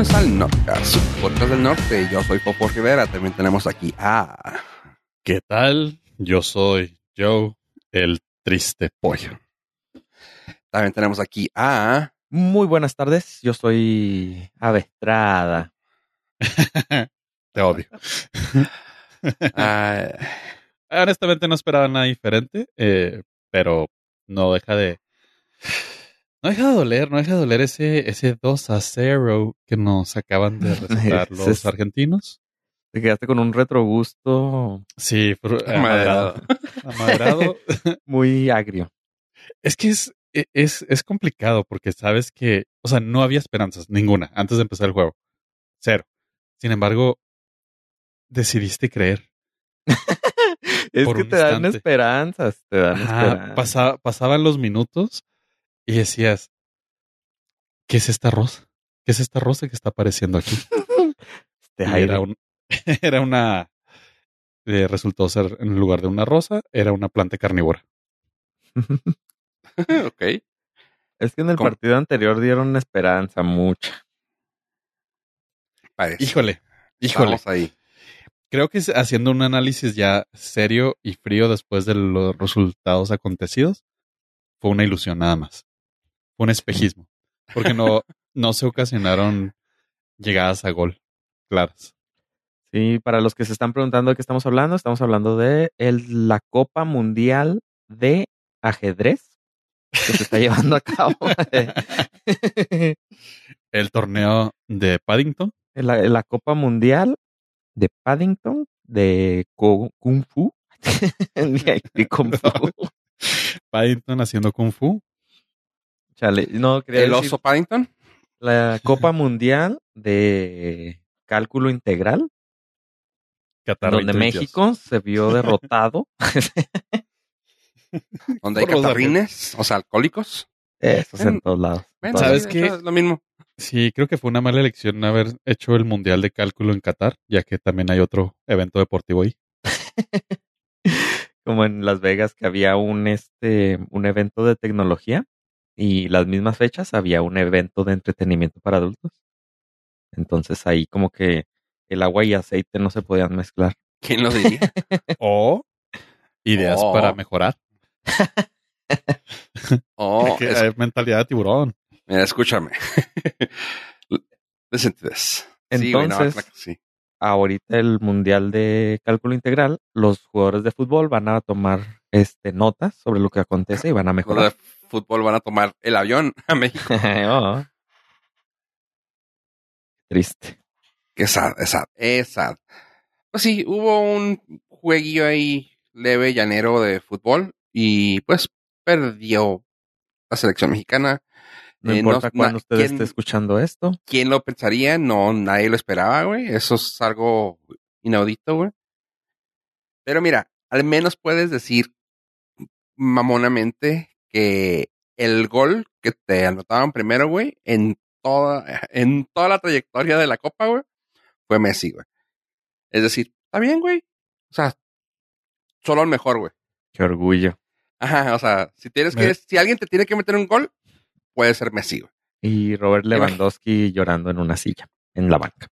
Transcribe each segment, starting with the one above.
Bienvenidos al Norcas, su podcast del norte. Yo soy Popo Rivera. También tenemos aquí a. ¿Qué tal? Yo soy Joe, el triste pollo. También tenemos aquí a. Muy buenas tardes, yo soy Avestrada. Te odio. Honestamente no esperaba nada diferente, eh, pero no deja de... No deja de doler, no deja de doler ese, ese 2 a 0 que nos acaban de recetar los argentinos. Te quedaste con un retrogusto Sí, fue- Amaderado. amaderado. muy agrio. Es que es, e, es, es complicado porque sabes que, o sea, no había esperanzas, ninguna, antes de empezar el juego. Cero. Sin embargo, decidiste creer. Es Por que te dan esperanzas, te dan Ajá, esperanzas. pasa- pasaban los minutos y decías, ¿qué es esta rosa? ¿Qué es esta rosa que está apareciendo aquí? Este era, un, era una, eh, resultó ser, en lugar de una rosa, era una planta carnívora. ok. Es que en el ¿Cómo? partido anterior dieron esperanza mucha. Parece. Híjole, híjole. Estamos ahí. Creo que haciendo un análisis ya serio y frío después de los resultados acontecidos, fue una ilusión nada más. Un espejismo. Porque no, no se ocasionaron llegadas a gol claras. Sí, para los que se están preguntando de qué estamos hablando, estamos hablando de el- la Copa Mundial de Ajedrez que se está llevando a cabo. El torneo de Paddington. la, la Copa Mundial de Paddington de Kung Fu. de Kung Fu. Paddington haciendo Kung Fu. Chale, no, quería El decir oso Paddington. la Copa Mundial de Cálculo Integral, Catarrito donde. México se vio derrotado. Donde hay Por los catarrines, o sea, alcohólicos. Eso es en todos lados. Bueno, ¿Sabes qué? Es lo mismo. Sí, creo que fue una mala elección haber hecho el Mundial de Cálculo en Qatar, ya que también hay otro evento deportivo ahí. Como en Las Vegas que había un este un evento de tecnología y las mismas fechas había un evento de entretenimiento para adultos. Entonces ahí como que el agua y aceite no se podían mezclar. ¿Quién lo diría? O ideas Oh. para mejorar. Oh, Que es- mentalidad de tiburón. mira, escúchame. Listen to this. Sí, Entonces- claro que sí. Ahorita el Mundial de Cálculo Integral, los jugadores de fútbol van a tomar este notas sobre lo que acontece y van a Los mejorar. de fútbol van a tomar el avión a México. Oh. Triste. Qué sad, es sad, es sad. Pues sí, hubo un jueguillo ahí leve, llanero de fútbol y pues perdió la selección mexicana. No Eh, importa no- cuándo usted ¿quién- esté escuchando esto. ¿Quién lo pensaría? No, nadie lo esperaba, güey. Eso es algo inaudito, güey. Pero mira, al menos puedes decir mamonamente que el gol que te anotaban primero, güey, en toda, en toda la trayectoria de la Copa, güey, fue Messi, güey. Es decir, está bien, güey. O sea, solo el mejor, güey. Qué orgullo. Ajá, o sea, si tienes que, Me- si alguien te tiene que meter un gol, puede ser Messi. Y Robert Lewandowski llorando en una silla, en la banca,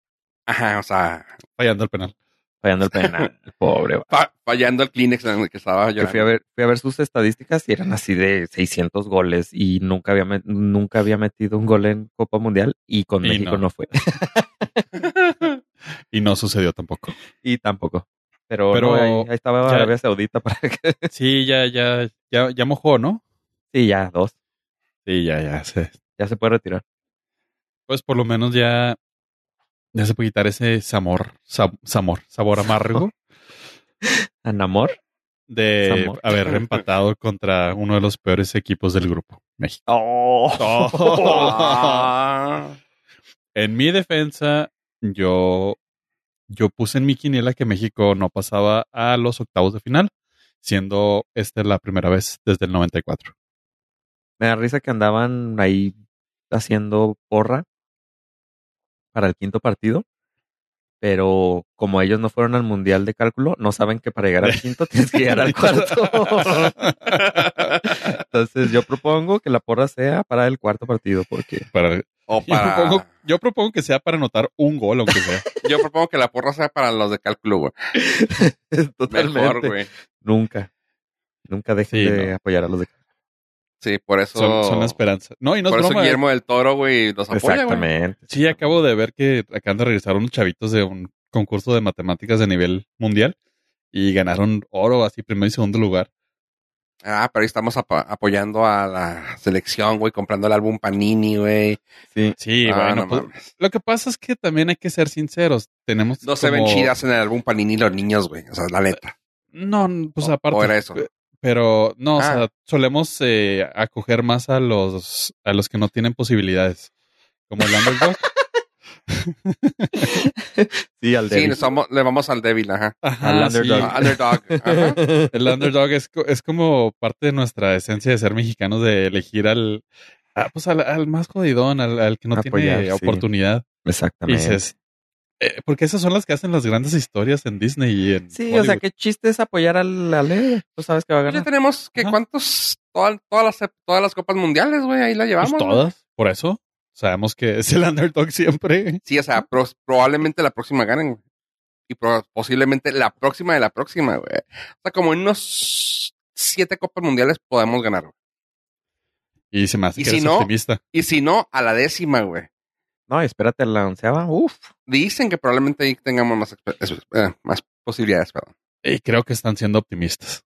Ajá, o sea, Fallando el penal. fallando el penal. Pobre. fa- fallando el Kleenex en el que estaba Yo llorando. fui a ver, fui a ver sus estadísticas y eran así de 600 goles y nunca había, met- nunca había metido un gol en Copa Mundial y con Y México no. no. fue. Y no sucedió tampoco. y tampoco. Pero, Pero no, ahí, ahí estaba ya- Arabia Saudita para que... Sí, ya, ya, ya, ya mojó, ¿no? sí, ya, dos. Sí, ya, ya. Se, Ya se puede retirar. pues por lo menos ya, ya se puede quitar ese sabor, sab- sabor, sabor amargo Anamor. de haber empatado contra uno de los peores equipos del grupo, México. Ah. En mi defensa, yo, yo puse en mi quiniela que México no pasaba a los octavos de final, siendo esta la primera vez desde el 94. Me da risa que andaban ahí haciendo porra para el quinto partido. Pero como ellos no fueron al mundial de cálculo, no saben que para llegar al quinto tienes que llegar al cuarto. Entonces yo propongo que la porra sea para el cuarto partido, porque Para, O yo propongo para. Yo propongo que sea para anotar un gol, aunque sea. Yo propongo que la porra sea para los de cálculo, güey. Totalmente. Mejor, güey. Nunca. Nunca dejen Sí, de no. apoyar a los de Sí, por eso. Son, son la esperanza. No, y no por es eso broma. Guillermo del Toro, güey, los apoya. Exactamente. Sí, acabo de ver que acaban de regresar unos chavitos de un concurso de matemáticas de nivel mundial y ganaron oro, así primero y segundo lugar. Ah, pero ahí estamos apoyando a la selección, güey, comprando el álbum Panini, güey. Sí. Sí, Ah, bueno, no pues, lo que pasa es que también hay que ser sinceros. Tenemos No se ven chidas en el álbum Panini los niños, güey. O sea, la neta. No, pues O- aparte. o era eso. Pe- Pero no, o Ah. sea, solemos eh, acoger más a los a los que no tienen posibilidades. Como el underdog. Sí, al Sí, débil. le, somos- le vamos al débil, ajá. Ajá, Al underdog. Ah, underdog. Ajá. El underdog es, co- es como parte de nuestra esencia de ser mexicanos, de elegir al, ah, pues al, al más jodidón, al, al que no Apoyar, tiene sí. oportunidad. Y Exactamente. dices, eh, porque esas son las que hacen las grandes historias en Disney y en Sí, o sea, qué chiste es apoyar al Ale. Tú sabes que va a Pues ya ganar. tenemos que Ajá. cuántos, todas, todas las todas las copas mundiales, güey, ahí la Pues llevamos. todas, por eso. Sabemos que es el underdog siempre. Sí, o sea, pro- probablemente la próxima ganen, güey. Y pro- posiblemente la próxima de la próxima, güey. O sea, como en unos siete copas mundiales podemos ganar, güey. Y se me hace Y que si eres no- optimista. Y si no, a la décima, güey. No, espérate a la onceava. Uf. Dicen que probablemente ahí tengamos más, eh, más posibilidades, perdón. Y creo que están siendo optimistas.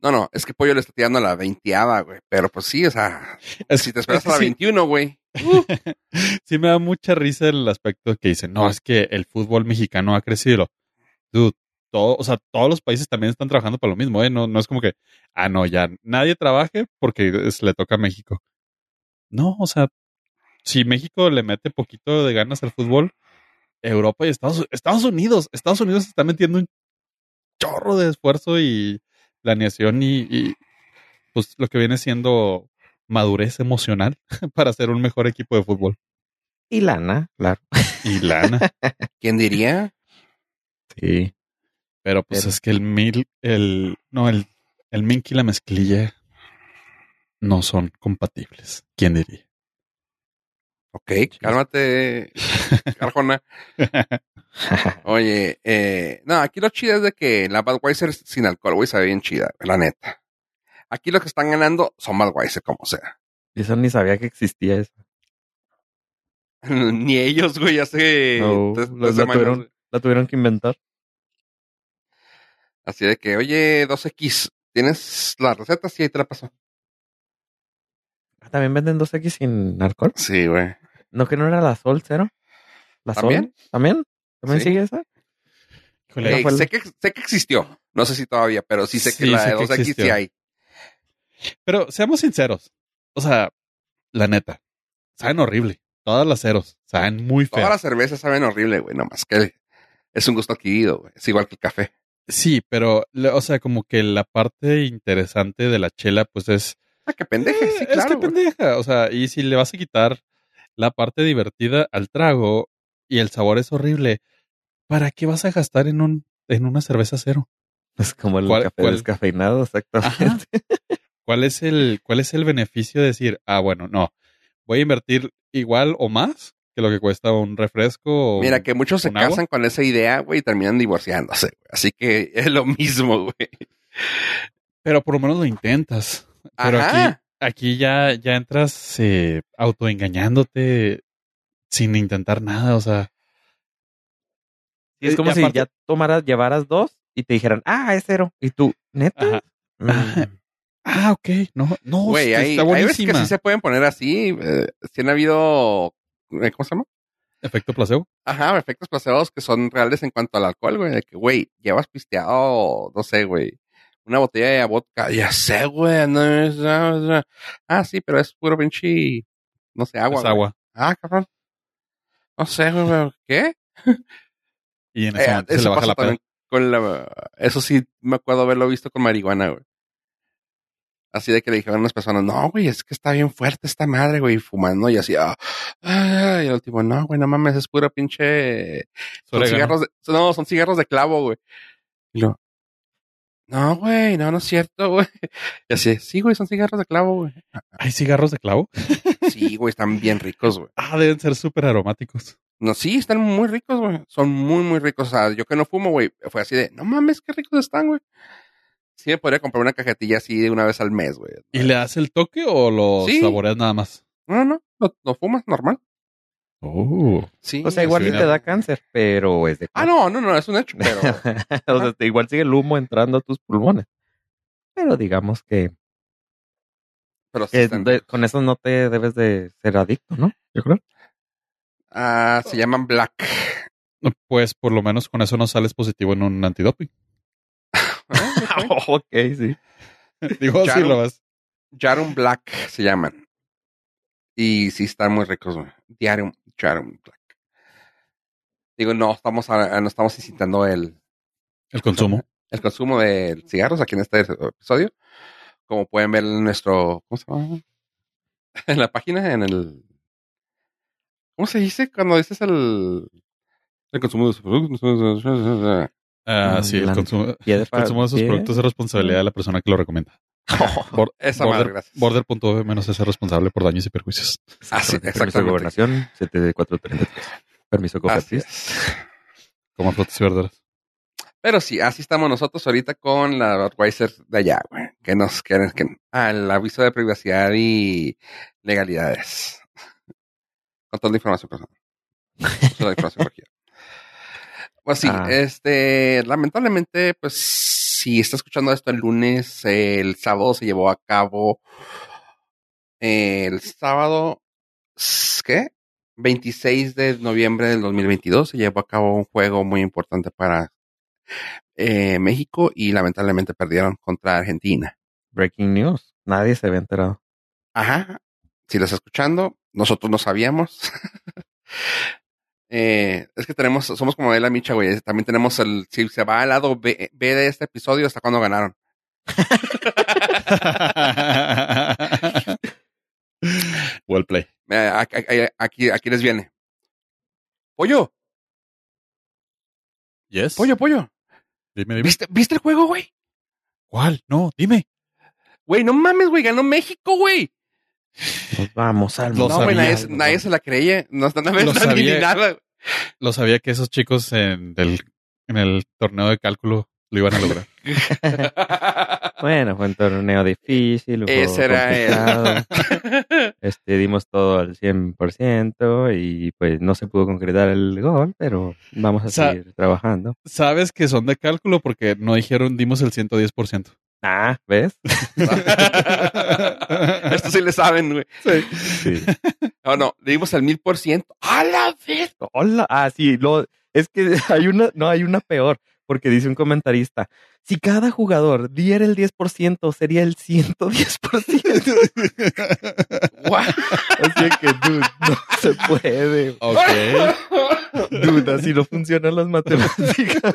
No, no, es que Pollo le está tirando a la veinteava, güey. Pero pues sí, o sea, Es, si te esperas es que a la sí, 21, güey. sí me da mucha risa el aspecto que dicen, no, es que el fútbol mexicano ha crecido. Dude, todo, o sea, todos los países también están trabajando para lo mismo, ¿eh? No, no es como que, ah, no, ya nadie trabaje porque es- le toca a México. No, o sea, si México le mete poquito de ganas al fútbol, Europa y Estados, Estados Unidos, Estados Unidos está metiendo un chorro de esfuerzo y planeación y, y, pues lo que viene siendo madurez emocional para ser un mejor equipo de fútbol. Y lana, claro. Y lana. ¿Quién diría? Sí. Pero pues Pero- es que el mil, el, no, el, el mink y la mezclilla no son compatibles. ¿Quién diría? Ok, cálmate, Arjona. Oye, eh, no, aquí lo chido es de que la Budweiser sin alcohol, güey, sabe bien chida, la neta. Aquí los que están ganando son Budweiser, como sea. Y eso ni sabía que existía eso. Ni ellos, güey, hace No, tres- la- tres la semanas, tuvieron. güey. La tuvieron que inventar. Así de que, oye, 2X, ¿tienes la receta? Sí, ahí te la paso. Ah, ¿También venden 2X sin alcohol? Sí, güey. ¿No que no era la Sol cero? ¿La ¿También? Sol? ¿También? ¿También Sí. sigue esa? Híjole, Ey, fue el- sé, que, sé que existió. No sé si todavía, pero sí sé que Sí, la de que 2X sí hay. Pero seamos sinceros. O sea, la neta, saben horrible. Todas las ceros saben muy Todas feas. las cervezas saben horrible, güey, nomás que es un gusto adquirido, güey. Es igual que el café. Sí, pero, o sea, como que la parte interesante de la chela, pues es Ah, qué pendeje, sí, Eh, claro. es que pendeja. O sea, y si le vas a quitar la parte divertida al trago y el sabor es horrible, ¿para qué vas a gastar en un en una cerveza cero? Es como el ¿Cuál- café cuál? descafeinado, exactamente. ¿Cuál es el cuál es el beneficio de decir, ah, bueno, no, voy a invertir igual o más que lo que cuesta un refresco? o Mira, que muchos se casan con esa idea, güey, y terminan divorciándose. güey. Así que es lo mismo, güey. Pero por lo menos lo intentas. Pero Ajá. aquí aquí ya ya entras eh, autoengañándote sin intentar nada, o sea, Y es Eh, como y si ya tomaras, llevaras dos y te dijeran, ah, es cero. Y tú, ¿neta? Ajá. Mm. Ajá. Ah, ok. No, no, Güey, hay, está hay veces que buenísima. sí se pueden poner así. Eh, sí han habido, eh, ¿cómo se llama? Efecto placebo. Ajá, efectos placeados que son reales en cuanto al alcohol, güey. De que, güey, llevas pisteado, no sé, güey, una botella de vodka. Ya sé, güey, no es... no no. Ah, sí, pero es puro pinche, no sé, agua. es güey. agua. Ah, cabrón. No sé, güey, ¿qué? Y en ese Eh, momento se eso le baja la también con la... Eso sí me acuerdo haberlo visto con marihuana, güey. Así de que le dijeron a unas personas, no, güey, es que está bien fuerte esta madre, güey, fumando y así, ah, ah, y el último, no, güey, no mames, es puro pinche... Son cigarros de, no, son cigarros de clavo, güey. Y lo, No, güey, no, no es cierto, güey. Y así, sí, güey, son cigarros de clavo, güey. ¿Hay cigarros de clavo? Sí, güey, están bien ricos, güey. Ah, deben ser súper aromáticos. No, sí, están muy ricos, güey. Son muy, muy ricos. O sea, yo que no fumo, güey, fue así de, no mames, qué ricos están, güey. Sí me podría comprar una cajetilla así de una vez al mes, güey. ¿Y le das el toque o lo Sí. saboreas nada más? No, no, no, no fumas, normal. Oh. Sí. O sea, igual sí, te da cáncer, pero es de Ah, no, no, no, es un hecho, pero... o sea, igual sigue el humo entrando a tus pulmones. Pero digamos que, pero sí que están de- ricos. con eso no te debes de ser adicto, ¿no? Yo creo. Ah, se llaman Black. Pues por lo menos con eso no sales positivo en un antidoping. Ah, ok. sí. Digo, Ya sí no- lo vas. Jarum Black se llaman. Y sí están muy ricos, güey. Jarum Black. Digo, no estamos, a- no estamos incitando el, El consumo. el consumo de cigarros aquí en este episodio. Como pueden ver en nuestro, ¿cómo se llama? En la página, en el, ¿cómo se dice cuando dices el, el consumo de sus productos? Ah, Mm, sí, el consumo, el consumo de sus productos es responsabilidad de la persona que lo recomienda. Bor- Esa madre, border, gracias. border.gov menos es responsable por daños y perjuicios. Ah, sí, Permiso de exactamente. gobernación, 7433. Permiso Así es. Como frutas y verduras. Pero sí, así estamos nosotros ahorita con la Rottweiler de allá, güey. Que nos quieren, que, al aviso de privacidad y legalidades. Con toda la información personal. Toda la información cogida. Pues sí, Ah. este, lamentablemente, pues, si está escuchando esto el lunes, el sábado se llevó a cabo, el sábado, ¿qué? 26 de noviembre del 2022 se llevó a cabo un juego muy importante para eh, México y lamentablemente perdieron contra Argentina. Breaking news. Nadie se había enterado. Ajá. Si lo está escuchando, nosotros no sabíamos. Eh, es que tenemos, somos como de la micha, güey. También tenemos el, si se va al lado B, B de este episodio, hasta cuando ganaron. well play. Eh, aquí, aquí, aquí les viene. Pollo, Yes. pollo, pollo. Dime, dime. ¿Viste, ¿viste el juego, güey? ¿Cuál? No, dime. Güey, no mames, güey, ganó México, güey. Nos vamos al No, güey, sabía. nadie, nadie se la creía. No está nada Lo ni, sabía. ni nada. Lo sabía que esos chicos en el, en el torneo de cálculo lo iban a lograr. Bueno, fue un torneo difícil. Ese era. Este, dimos todo al 100% y pues no se pudo concretar el gol, pero vamos a Sa- seguir trabajando. Sabes que son de cálculo porque no dijeron dimos el 110%. Ah, ¿ves? Esto sí le saben, güey. Sí. No, no, le dimos al mil por ciento. ¡A la vez! Hola. Ah, sí, lo, es que hay una, no, hay una peor, porque dice un comentarista, si cada jugador diera el 10%, sería el 110%. Guau. Así que, dude, no se puede. ok. Dude, así no funcionan las matemáticas.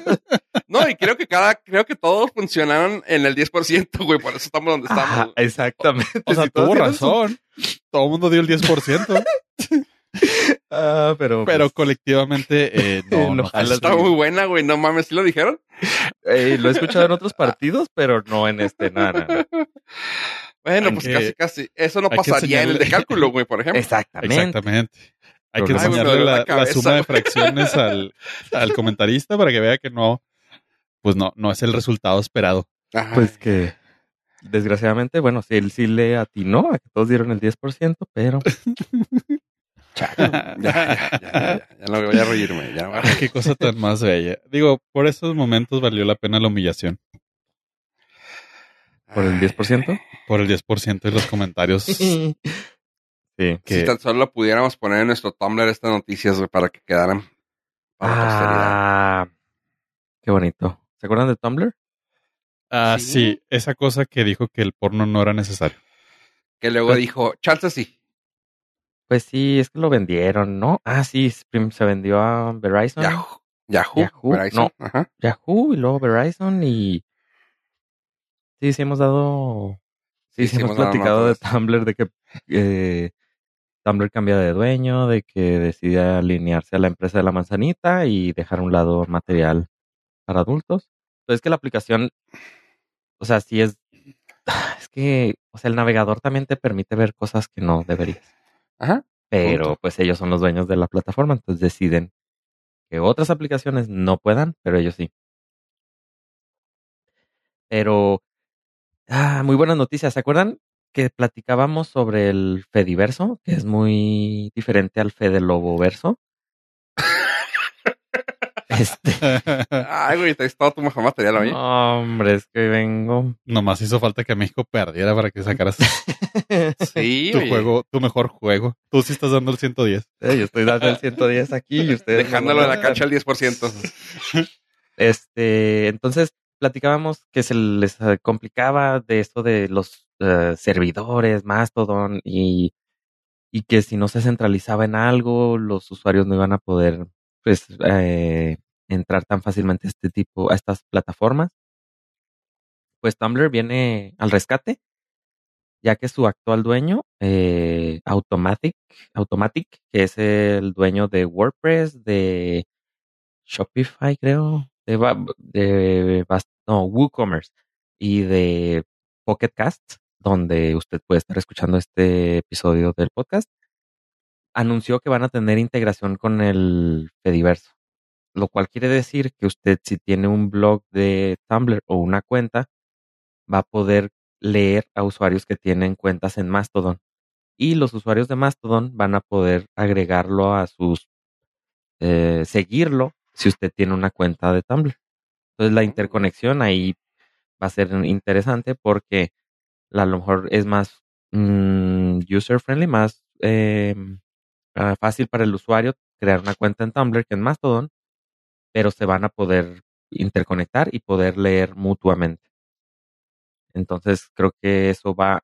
No, y creo que cada, creo que todos funcionaron en el 10%, güey. Por eso estamos donde estamos. Ajá, exactamente. O sea, Si tuvo su- razón. Todo el mundo dio el 10%. Ah, pero, pero pues, colectivamente eh, no. Está muy buena, güey. No mames, ¿sí lo dijeron? eh, lo he escuchado en otros partidos, pero no en este, nada, nada. Bueno, pues que- casi, casi. Eso no pasaría en el de cálculo, güey, por ejemplo. Exactamente. Exactamente. Hay que enseñarle la la, la cabeza, suma de fracciones al, al comentarista para que vea que no, pues no, no es el resultado esperado. Ajá. Pues que, desgraciadamente, bueno, sí, él sí le atinó a que todos dieron el 10%, pero ya, ya, ya, ya, ya no voy a reírme. Ya no voy a Ay, qué cosa tan más bella. Digo, por esos momentos valió la pena la humillación. por el 10%. Por el 10% de los comentarios. Sí. que, Si tan solo pudiéramos poner en nuestro Tumblr estas noticias, para que quedaran para la posteridad. Ah, qué bonito. ¿Se acuerdan de Tumblr? ah, sí. sí, esa cosa que dijo que el porno no era necesario. Que luego dijo, chance sí. Pues sí, es que lo vendieron, ¿no? Ah, sí, se vendió a Verizon. Yahoo. Yahoo. Yahoo, Verizon, no. Ajá. Yahoo y luego Verizon y sí, sí hemos dado, sí, sí, hemos, platicado de. Tumblr, de que eh, Tumblr cambia de dueño, de que decide alinearse a la empresa de la manzanita y dejar a un lado material para adultos. Entonces que la aplicación o sea, sí es, es que, o sea, el navegador también te permite ver cosas que no deberías. Ajá. Pero Punto. pues ellos son los dueños de la plataforma, entonces deciden que otras aplicaciones no puedan, pero ellos sí. Pero, ah, muy buenas noticias. ¿Se acuerdan que platicábamos sobre el Fediverso, que es muy diferente al Fede Lobo Verso? Este, Ay, güey, traes todo tu mejor material hoy. no, hombre, es que vengo. Nomás hizo falta que México perdiera para que sacaras Sí, tu oye. juego, tu mejor juego. Tú sí estás dando el 110. Eh, Yo estoy dando el 110 aquí y ustedes. Dejándolo en la cancha al 10%. Este, entonces platicábamos que se les eh, complicaba de esto de los eh, servidores, Mastodon y, y que si no se centralizaba en algo, los usuarios no iban a poder pues eh, entrar tan fácilmente a este tipo, a estas plataformas. Pues Tumblr viene al rescate, ya que su actual dueño, eh, Automatic, Automatic, que es el dueño de WordPress, de Shopify, creo, de, no, WooCommerce y de Pocket Cast, donde usted puede estar escuchando este episodio del podcast, anunció que van a tener integración con el Fediverso, lo cual quiere decir que usted si tiene un blog de Tumblr o una cuenta, va a poder leer a usuarios que tienen cuentas en Mastodon. Y los usuarios de Mastodon van a poder agregarlo a sus, eh, seguirlo si usted tiene una cuenta de Tumblr. Entonces la interconexión ahí va a ser interesante porque a lo mejor es más user friendly, más eh, ah, fácil para el usuario crear una cuenta en Tumblr que en Mastodon, pero se van a poder interconectar y poder leer mutuamente. Entonces creo que eso va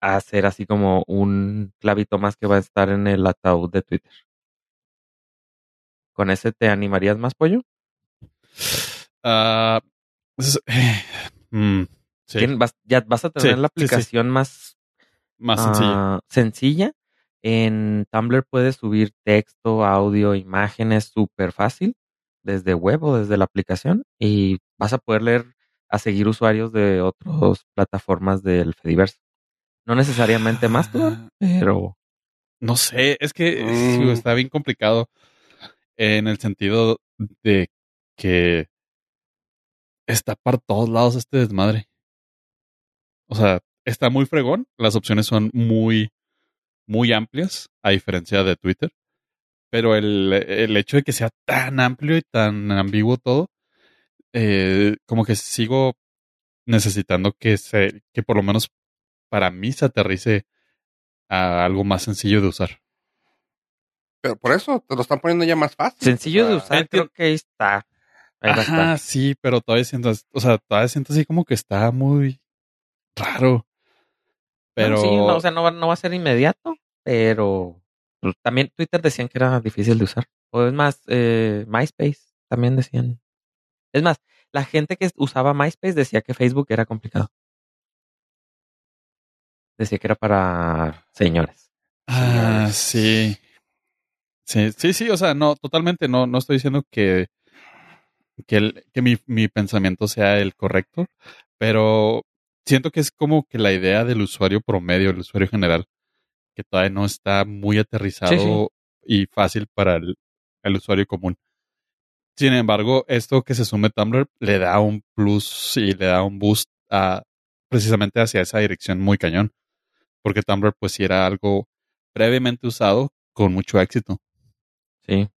a ser así como un clavito más que va a estar en el ataúd de Twitter. ¿Con ese te animarías más, pollo? Ah, es- mm, sí, Tien- vas- ya vas a tener Sí, la sí. aplicación más más sencillo. ah, sencilla. En Tumblr puedes subir texto, audio, imágenes súper fácil desde web o desde la aplicación y vas a poder leer a seguir usuarios de otras plataformas del Fediverso. No necesariamente Mastodon, Ah, pero No sé, es que sí, Mm. está bien complicado en el sentido de que está para todos lados este desmadre. O sea, está muy fregón, las opciones son muy, muy amplias, a diferencia de Twitter, pero el, el hecho de que sea tan amplio y tan ambiguo todo, eh, como que sigo necesitando que se, que por lo menos para mí se aterrice a algo más sencillo de usar. Pero por eso te lo están poniendo ya más fácil. sencillo de O sea, usar, creo que ahí está. Ahí. Ajá, sí, pero todavía siento, o sea, todavía siento así como que está muy raro. Pero sí, no, o sea, no va, no va a ser inmediato, pero pues, también Twitter decían que era difícil de usar. O es más, eh, MySpace también decían. Es más, la gente que usaba MySpace decía que Facebook era complicado. Decía que era para señores. Ah, señores. sí. Sí, sí, sí, o sea, no, totalmente, no, no estoy diciendo que, que, el- que mi, mi pensamiento sea el correcto, pero siento que es como que la idea del usuario promedio, el usuario general, que todavía no está muy aterrizado Sí, sí. y fácil para el, el usuario común. Sin embargo, esto que se sume Tumblr le da un plus y le da un boost a, precisamente hacia esa dirección muy cañón. Porque Tumblr pues sí era algo previamente usado con mucho éxito. Sí.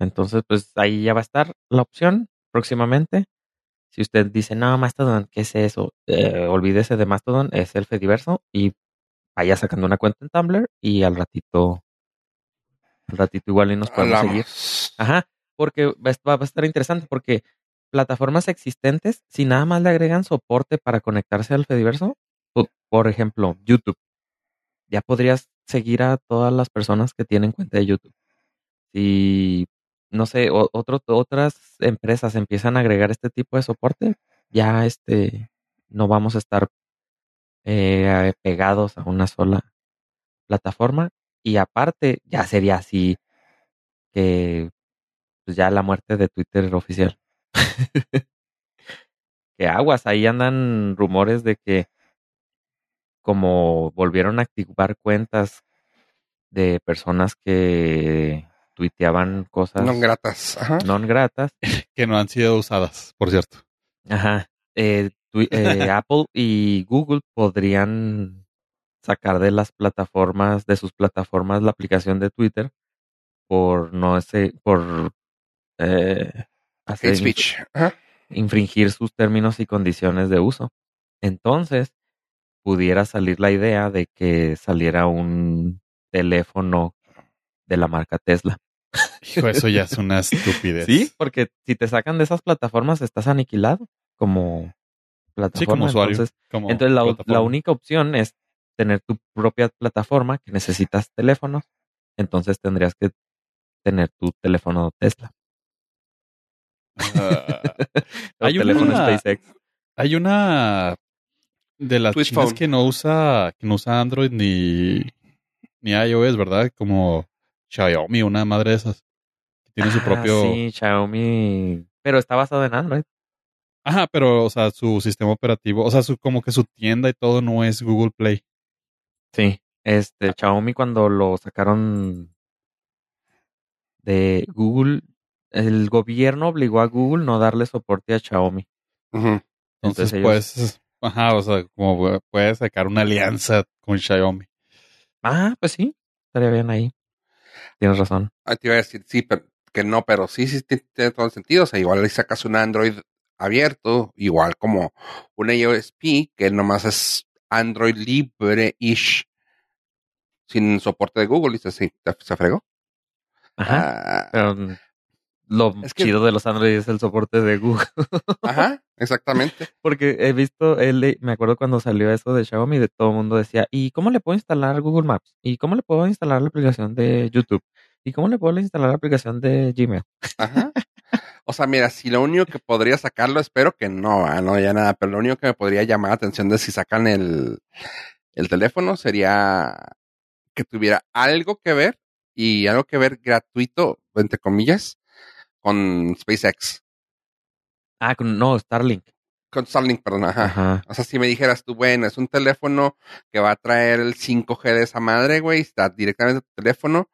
Entonces, pues ahí ya va a estar la opción próximamente. Si usted dice, no, Mastodon, ¿qué es eso? Eh, olvídese de Mastodon, es el Fediverso y vaya sacando una cuenta en Tumblr y al ratito, al ratito igual y nos podemos seguir. Ajá, porque va va a estar interesante porque plataformas existentes, si nada más le agregan soporte para conectarse al Fediverso, po- por ejemplo, YouTube, ya podrías seguir a todas las personas que tienen cuenta de YouTube. Si, no sé, otras empresas empiezan a agregar este tipo de soporte, ya este, no vamos a estar eh, pegados a una sola plataforma. Y aparte, ya sería así que pues ya la muerte de Twitter oficial. que aguas, ahí andan rumores de que como volvieron a activar cuentas de personas que tuiteaban cosas No gratas. Ajá. non gratas, que no han sido usadas, por cierto. Ajá. Eh, eh, Apple y Google podrían sacar de las plataformas, de sus plataformas, la aplicación de Twitter por no ese, por eh, hacer Hate speech. Ajá. infringir sus términos y condiciones de uso. Entonces, pudiera salir la idea de que saliera un teléfono de la marca Tesla. Hijo, eso ya es una estupidez. Sí, porque si te sacan de esas plataformas estás aniquilado como plataforma. Sí, como usuario. Entonces, como entonces la, plataforma. la única opción es tener tu propia plataforma que necesitas teléfonos. Entonces tendrías que tener tu teléfono Tesla. Ah, Hay teléfono una- SpaceX. hay una de las Twitch chinas phone. que no usa, que no usa Android ni, ni iOS, ¿verdad? Como Xiaomi, una madre de esas. Que tiene su Ah, propio. Sí, Xiaomi. Pero está basado en Android. Ajá, pero, o sea, su sistema operativo, o sea, su, como que su tienda y todo no es Google Play. Sí. Ah. Este, Xiaomi cuando lo sacaron de Google, el gobierno obligó a Google no darle soporte a Xiaomi. Ujú. Entonces, pues, ajá, o sea, como puede sacar una alianza con Xiaomi. Ah, pues sí, estaría bien ahí. Tienes razón. Ah, te iba a decir, sí, pero que no, pero sí, sí ti- tiene todo el sentido. O sea, igual le sacas un Android abierto, igual como un iOSP, que nomás es Android libre-ish, sin soporte de Google, y te- se fregó. Ajá. Ah, Pero mm, lo Es que- chido de los Android es el soporte de Google. ajá, exactamente. Porque he visto, le- me acuerdo cuando salió eso de Xiaomi, de todo el mundo decía, ¿y cómo le puedo instalar Google Maps? ¿Y cómo le puedo instalar la aplicación de YouTube? ¿Y cómo le puedo instalar la aplicación de Gmail? Ajá. O sea, mira, si lo único que podría sacarlo, espero que no, ah, no ya nada, pero lo único que me podría llamar la atención de si sacan el, el teléfono sería que tuviera algo que ver y algo que ver gratuito, entre comillas, con SpaceX, Ah, con- no, Starlink. con Starlink, perdón, ajá. Ajá. O sea, si me dijeras tú, bueno, es un teléfono que va a traer el 5G de esa madre, güey, está directamente en tu teléfono,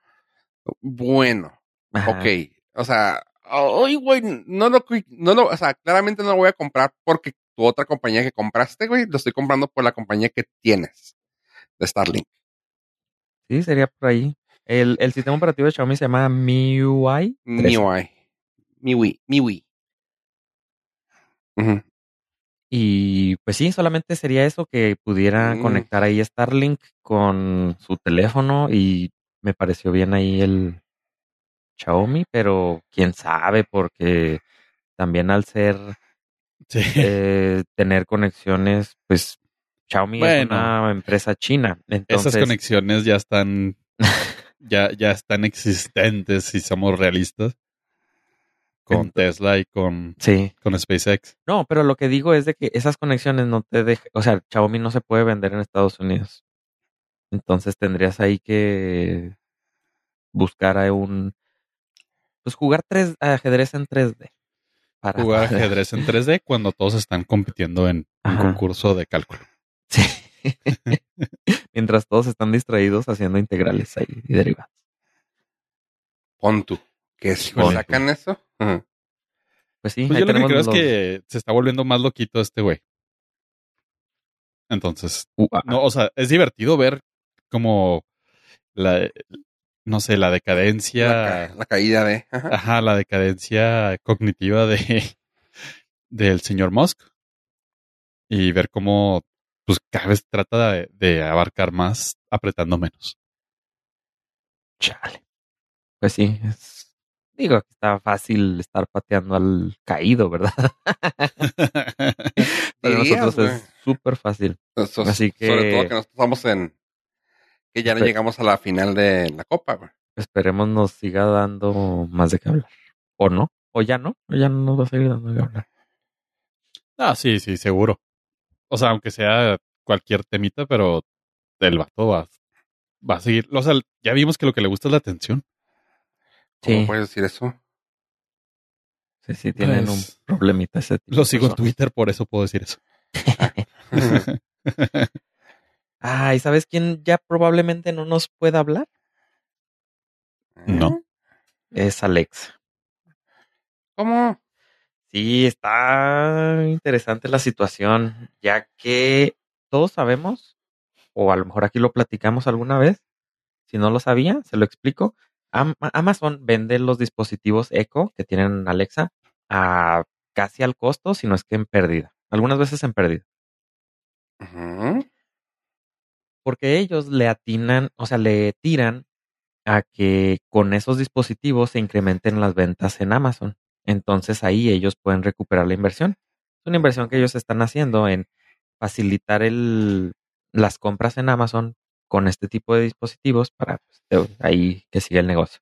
bueno, Ajá. Ok, o sea, ay, güey, no lo, no lo, o sea, claramente no lo voy a comprar porque tu otra compañía que compraste, güey, lo estoy comprando por la compañía que tienes de Starlink. Sí, sería por ahí. El, el sistema operativo de Xiaomi se llama MIUI. 13. MIUI. MIUI. MIUI. Ujú. Y pues sí, solamente sería eso que pudiera Mm. conectar ahí Starlink con su teléfono y me pareció bien ahí el Xiaomi, pero quién sabe porque también al ser Sí. eh, tener conexiones, pues Xiaomi es una empresa china, entonces Esas conexiones ya están, ya, ya están existentes si somos realistas. Con Tesla y con, sí. con SpaceX. No, pero lo que digo es de que esas conexiones no te dejan, o sea, Xiaomi no se puede vender en Estados Unidos. Entonces tendrías ahí que buscar a un, pues jugar tres, ajedrez en 3D. Para Jugar poder- ajedrez en 3D cuando todos están compitiendo en un concurso de cálculo. Sí. Mientras todos están distraídos haciendo integrales ahí y derivadas. Pon tú. Que si Pon tú. sacan eso. Pues sí, Pues ahí yo lo que creo es que se está volviendo más loquito este güey. Entonces, Uh, ah, no, o sea, es divertido ver como la, no sé, la decadencia, La, ca- la caída de. ajá. ajá, la decadencia cognitiva de del señor Musk y ver cómo, pues, cada vez trata de, de abarcar más apretando menos. chale. Pues sí, es- digo que está fácil estar pateando al caído, ¿verdad? Para nosotros es súper fácil. Eso- así que- Sobre todo que nosotros estamos en. Que ya no llegamos a la final de la Copa, güey. Esperemos nos siga dando más de qué hablar. O no, o ya no, o ya no nos va a seguir dando de qué hablar. ah, sí, sí, seguro. O sea, aunque sea cualquier temita, pero el vato va, va a seguir. O sea, ya vimos que lo que le gusta es la atención. ¿Cómo Sí. puedes decir eso? Sí, sí, tienen Pues, un problemita ese tipo. Lo sigo en. Twitter, por eso puedo decir eso. Ah, ¿y sabes quién ya probablemente no nos pueda hablar? No. Es Alexa. ¿Cómo? Sí, está interesante la situación, ya que todos sabemos, o a lo mejor aquí lo platicamos alguna vez, si no lo sabía, se lo explico. Am- Amazon vende los dispositivos Echo que tienen Alexa a casi al costo, si no es que en pérdida. Algunas veces en pérdida. Porque ellos le atinan, o sea, le tiran a que con esos dispositivos se incrementen las ventas en Amazon. Entonces ahí ellos pueden recuperar la inversión. Es una inversión que ellos están haciendo en facilitar el, las compras en Amazon con este tipo de dispositivos para pues, ahí que siga el negocio.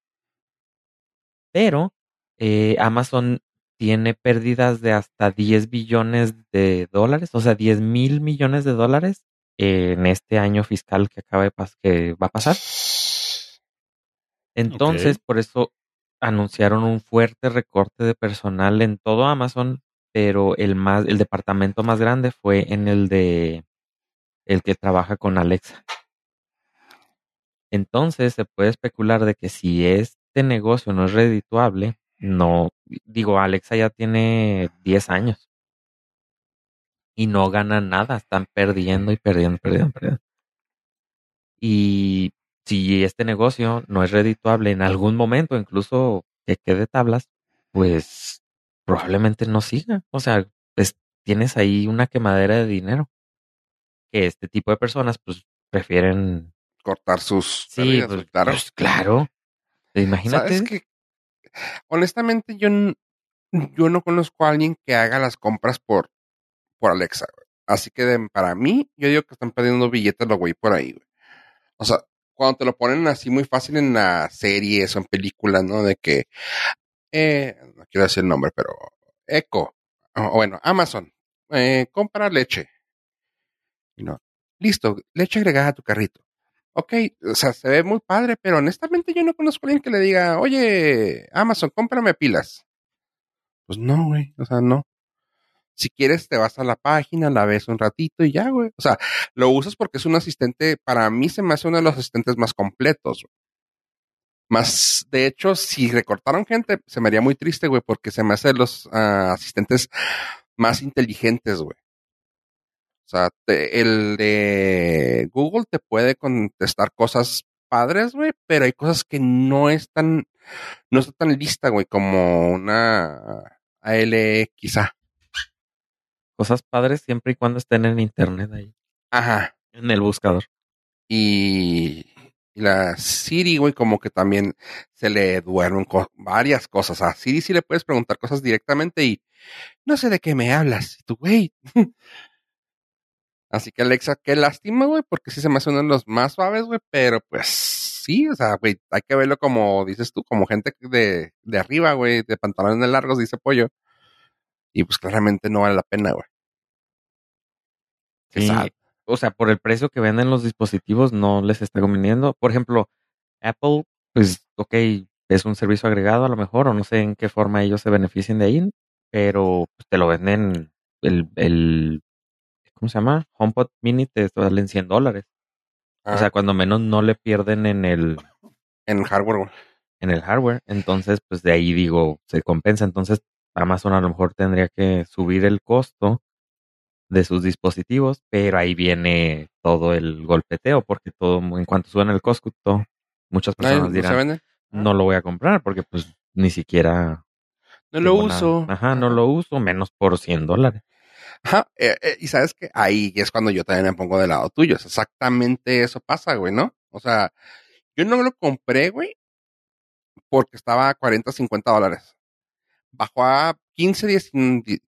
Pero eh, Amazon tiene pérdidas de hasta 10 billones de dólares, o sea, 10 mil millones de dólares en este año fiscal que acaba de que va a pasar. Entonces, por eso anunciaron un fuerte recorte de personal en todo Amazon, pero el más, el departamento más grande fue en el de el que trabaja con Alexa. Entonces se puede especular de que si este negocio no es redituable, no, digo, Alexa ya tiene 10 años y no gana nada, están perdiendo y perdiendo, perdiendo, perdiendo. Y si este negocio no es redituable en algún momento, incluso que quede tablas, pues probablemente no siga. O sea, pues tienes ahí una quemadera de dinero que este tipo de personas pues prefieren Cortar sus Sí, pérdidas, pues, claro. pues, claro. Imagínate. ¿Sabes que Honestamente, yo, yo no conozco a alguien que haga las compras por, por Alexa, güey. Así que de- para mí, yo digo que están perdiendo billetes los güey por ahí, güey. O sea, cuando te lo ponen así muy fácil en las series o en películas, ¿no? De que, eh, no quiero decir el nombre, pero Echo, o bueno, Amazon, eh, compra leche. Y no, listo, leche agregada a tu carrito. Ok, o sea, se ve muy padre, pero honestamente yo no conozco a alguien que le diga, oye, Amazon, cómprame pilas. Pues no, güey, o sea, no. Si quieres, te vas a la página, la ves un ratito y ya, güey. O sea, lo usas porque es un asistente, para mí se me hace uno de los asistentes más completos. güey. Más, de hecho, si recortaron gente, se me haría muy triste, güey, porque se me hace los ah, asistentes más inteligentes, güey. O sea, te- el de Google te puede contestar cosas padres, güey, pero hay cosas que no están, no está tan lista, güey, como una AL quizá. Cosas padres siempre y cuando estén en internet ahí, Ajá. en el buscador. Y, y la Siri, güey, como que también se le duermen co- varias cosas. A Siri sí le puedes preguntar cosas directamente y no sé de qué me hablas. Y tú, güey. Así que Alexa, qué lástima, güey, porque sí se me hace uno de los más suaves, güey, pero pues sí, o sea, güey, hay que verlo como dices tú, como gente de, de arriba, güey, de pantalones largos, dice pollo. Y pues claramente no vale la pena, güey. Sí, o sea, por el precio que venden los dispositivos no les está conveniendo. Por ejemplo, Apple, pues, ok, es un servicio agregado a lo mejor, o no sé en qué forma ellos se beneficien de ahí, pero pues, te lo venden el, el, ¿cómo se llama? HomePod Mini te valen 100 dólares. Ah, O sea, cuando menos no le pierden en el, en hardware, güey. en el hardware. Entonces, pues de ahí digo, se compensa. Entonces, Amazon a lo mejor tendría que subir el costo de sus dispositivos, pero ahí viene todo el golpeteo, porque todo, en cuanto suben el costo, muchas personas ¿no se dirán, no lo voy a comprar, porque pues ni siquiera No lo nada. uso. Ajá, no lo uso, menos por 100 dólares. Ajá, eh, eh, y sabes que ahí es cuando yo también me pongo del lado tuyo. Es exactamente eso pasa, güey, ¿no? O sea, yo no lo compré, güey, porque estaba a 40, 50 dólares. Bajó a 15, 10,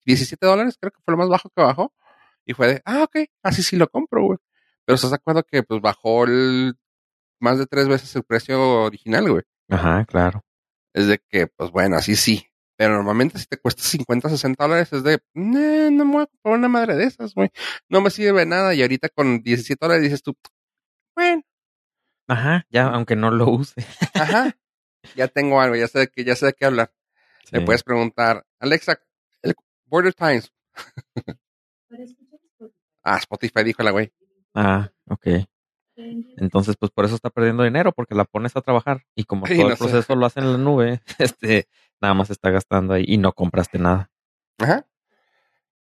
17 dólares, creo que fue lo más bajo que bajó. Y fue de, ah, ok, así sí lo compro, güey. Pero estás de acuerdo que pues bajó el, más de tres veces el precio original, güey. Ajá, claro. Es de que, pues bueno, así sí. Pero normalmente si te cuesta 50, 60 dólares es de, "Nah, no me voy a comprar una madre de esas, güey. No me sirve de nada. Y ahorita con 17 dólares dices tú, bueno, Ajá, ya, aunque no lo use. ajá, ya tengo algo, ya sé de qué, ya sé de qué hablar. Le puedes preguntar, Alexa, el Border Times. Ah, Spotify dijo la güey. Ah, ok. Entonces, pues por eso está perdiendo dinero, porque la pones a trabajar y como Sí, todo no el sé. proceso lo hace en la nube, este, nada más está gastando ahí y no compraste nada. Ajá.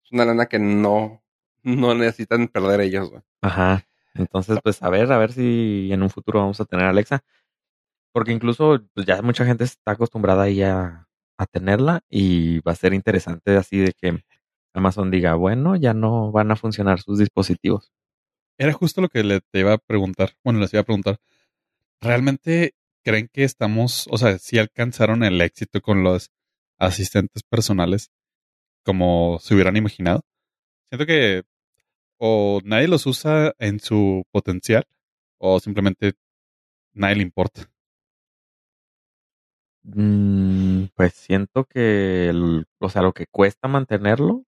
Es una lana que no, no necesitan perder ellos, güey. Ajá. Entonces, pues a ver, a ver si en un futuro vamos a tener Alexa. Porque incluso pues, ya mucha gente está acostumbrada ahí a, a tenerla y va a ser interesante así de que Amazon diga, bueno, ya no van a funcionar sus dispositivos. Era justo lo que le te iba a preguntar. Bueno, les iba a preguntar. ¿Realmente creen que estamos, o sea, si alcanzaron el éxito con los asistentes personales como se hubieran imaginado? Siento que o nadie los usa en su potencial o simplemente nadie le importa. Mm, pues siento que, el- o sea, lo que cuesta mantenerlo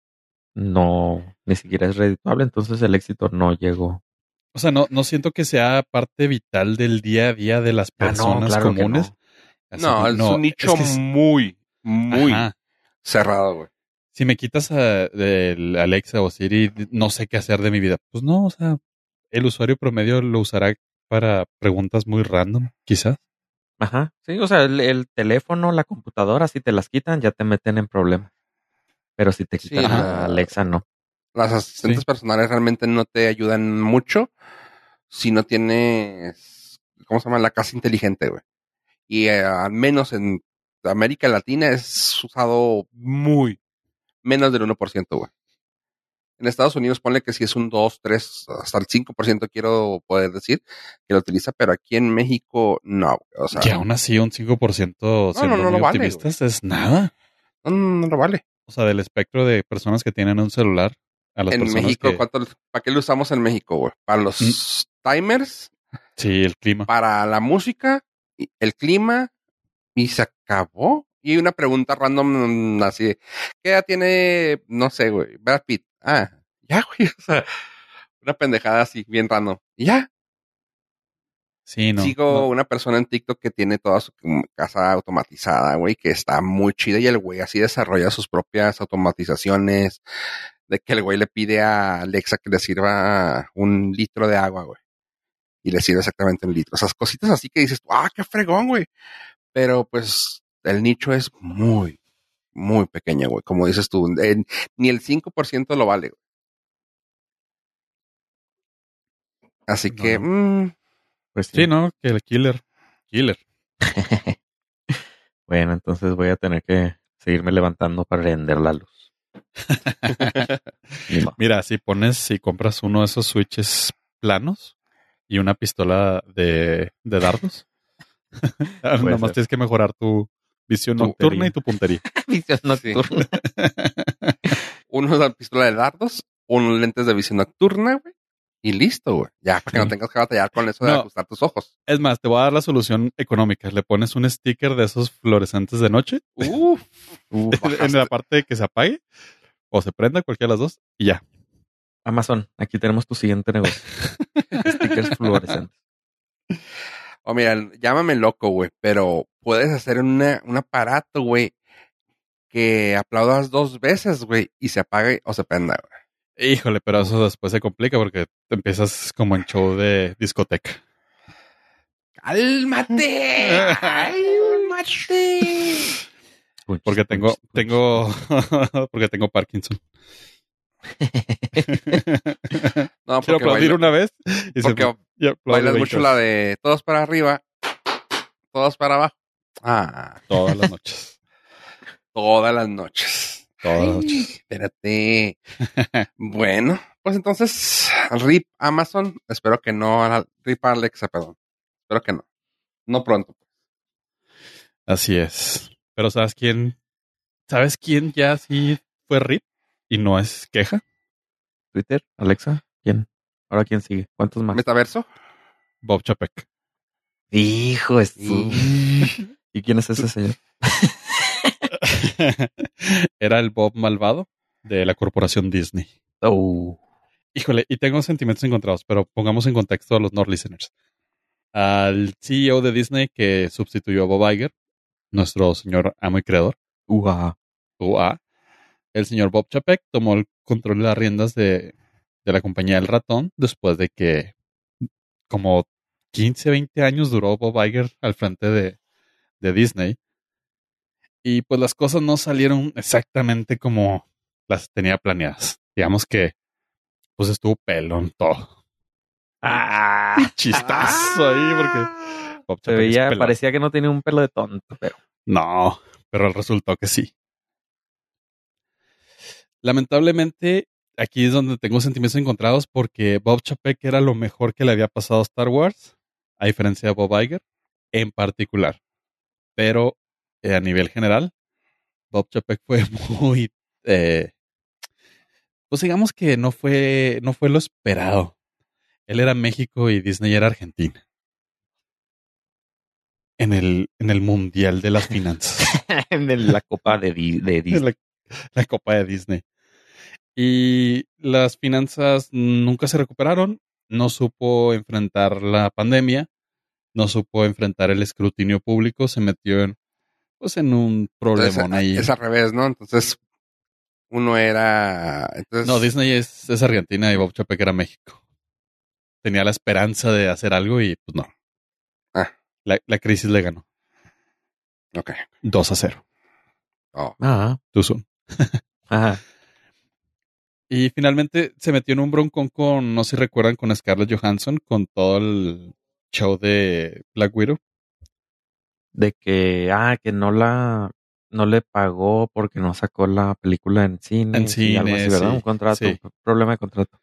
no, ni siquiera es redituable, entonces el éxito no llegó. O sea, no, no siento que sea parte vital del día a día de las Ah, no, personas claro comunes. no. Así No, es un nicho es que es- muy, muy Ajá. cerrado, güey. si me quitas a, Alexa o Siri, no sé qué hacer de mi vida. Pues no, o sea, el usuario promedio lo usará para preguntas muy random, quizás. Ajá, sí, o sea, el, el teléfono, la computadora, si te las quitan, ya te meten en problemas. Pero si te Sí, quitan la- a Alexa, no. Las asistentes Sí. personales realmente no te ayudan mucho si no tienes, ¿cómo se llama? La casa inteligente, güey. Y eh, al menos en América Latina es usado muy menos del 1%, güey. En Estados Unidos ponle que si es un 2, 3, hasta el 5% quiero poder decir que lo utiliza, pero aquí en México no, güey. O sea, que aún así un 5% siendo no, no muy lo vale, es nada. no, no, no lo vale. O sea, del espectro de personas que tienen un celular a las En personas México, que... ¿cuánto, ¿para qué lo usamos en México, güey? Para los Mm. timers, Sí, el clima. para la música, el clima, y se acabó. Y una pregunta random mm, así, ¿qué edad tiene, no sé, güey, Brad Pitt? Ah, ya, güey, o sea, una pendejada así, bien random. Y ya, Sí, no. sigo no. una persona en TikTok que tiene toda su casa automatizada, güey, que está muy chida y el güey así desarrolla sus propias automatizaciones, de que el güey le pide a Alexa que le sirva un litro de agua, güey. Y le sirve exactamente un litro. Esas cositas así que dices, ah, qué fregón, güey. Pero pues el nicho es muy, muy pequeño, güey. Como dices tú, ni el 5% lo vale, güey. Así No, que, mm, Pues Sí, ¿no? Que el killer. Killer. Bueno, entonces voy a tener que seguirme levantando para prender la luz. Mira, si pones, si compras uno de esos switches planos y una pistola de, de dardos, nada más tienes que mejorar tu visión Tu nocturna puntería. y tu puntería. Visión nocturna. uno la pistola de dardos, unos lentes de visión nocturna, güey. Y listo, güey. Ya, para que Sí. no tengas que batallar con eso de No. ajustar tus ojos. Es más, te voy a dar la solución económica. Le pones un sticker de esos fluorescentes de noche Uf, Uf, en la parte de que se apague o se prenda, cualquiera de las dos, y ya. Amazon, aquí tenemos tu siguiente negocio. Stickers fluorescentes. O mira, llámame loco, güey, pero puedes hacer una, un aparato, güey, que aplaudas dos veces, güey, y se apague o se prenda, güey. Híjole, pero eso después se complica porque empiezas como en show de discoteca. ¡Cálmate! ¡Cálmate! Porque tengo, tengo, porque tengo Parkinson. No, Quiero aplaudir baila- una vez y se porque y aplaudo bailas 20 mucho la de todos para arriba, todos para abajo. Ah, todas las noches. todas las noches. Todas las Ay, noches. Espérate. bueno, pues entonces, RIP Amazon. Espero que no. RIP Alexa, perdón. Espero que no. No pronto. Así es. Pero ¿sabes quién? ¿Sabes quién ya sí fue RIP? Y no es queja. Twitter, Alexa, ¿quién? Ahora quién sigue? ¿Cuántos más? Metaverso. Bob Chapek. Hijo, es Y- ¿Y quién es ese señor? Era el Bob malvado de la corporación Disney. Oh, Híjole, y tengo sentimientos encontrados, pero pongamos en contexto a los Nord listeners. Al CEO de Disney que sustituyó a Bob Iger, nuestro señor amo y creador, Uah. UA, el señor Bob Chapek tomó el control de las riendas de, de la compañía El Ratón después de que como 15, 20 años duró Bob Iger al frente de, de Disney. Y pues las cosas no salieron exactamente como las tenía planeadas. Digamos que pues estuvo pelón todo. Ah, Chistazo ahí porque Bob se es veía, parecía que no tenía un pelo de tonto, pero No, pero resultó que sí. Lamentablemente, aquí es donde tengo sentimientos encontrados porque Bob Chapek era lo mejor que le había pasado a Star Wars, a diferencia de Bob Iger, en particular. Pero eh, a nivel general, Bob Chapek fue muy, eh, pues digamos que no fue, no fue lo esperado. Él era México y Disney era Argentina. En el, en el mundial de las finanzas. en la copa de, de Disney. la, la Copa de Disney. Y las finanzas nunca se recuperaron, no supo enfrentar la pandemia, no supo enfrentar el escrutinio público, se metió en, pues, en un Entonces, problemón ahí. es al revés, ¿no? Entonces, uno era. Entonces, No, Disney es, es Argentina y Bob Chapek era México. Tenía la esperanza de hacer algo y pues no. Ah. La, la crisis le ganó. Ok. 2 a 0. Oh. Ah, Tuzun. ajá. Y finalmente se metió en un broncón con, no sé si recuerdan, con Scarlett Johansson, con todo el show de Black Widow. De que, ah, que no la, no le pagó porque no sacó la película en cine. En y algo así, cine, ¿verdad? sí, Un contrato, sí. un problema de contrato.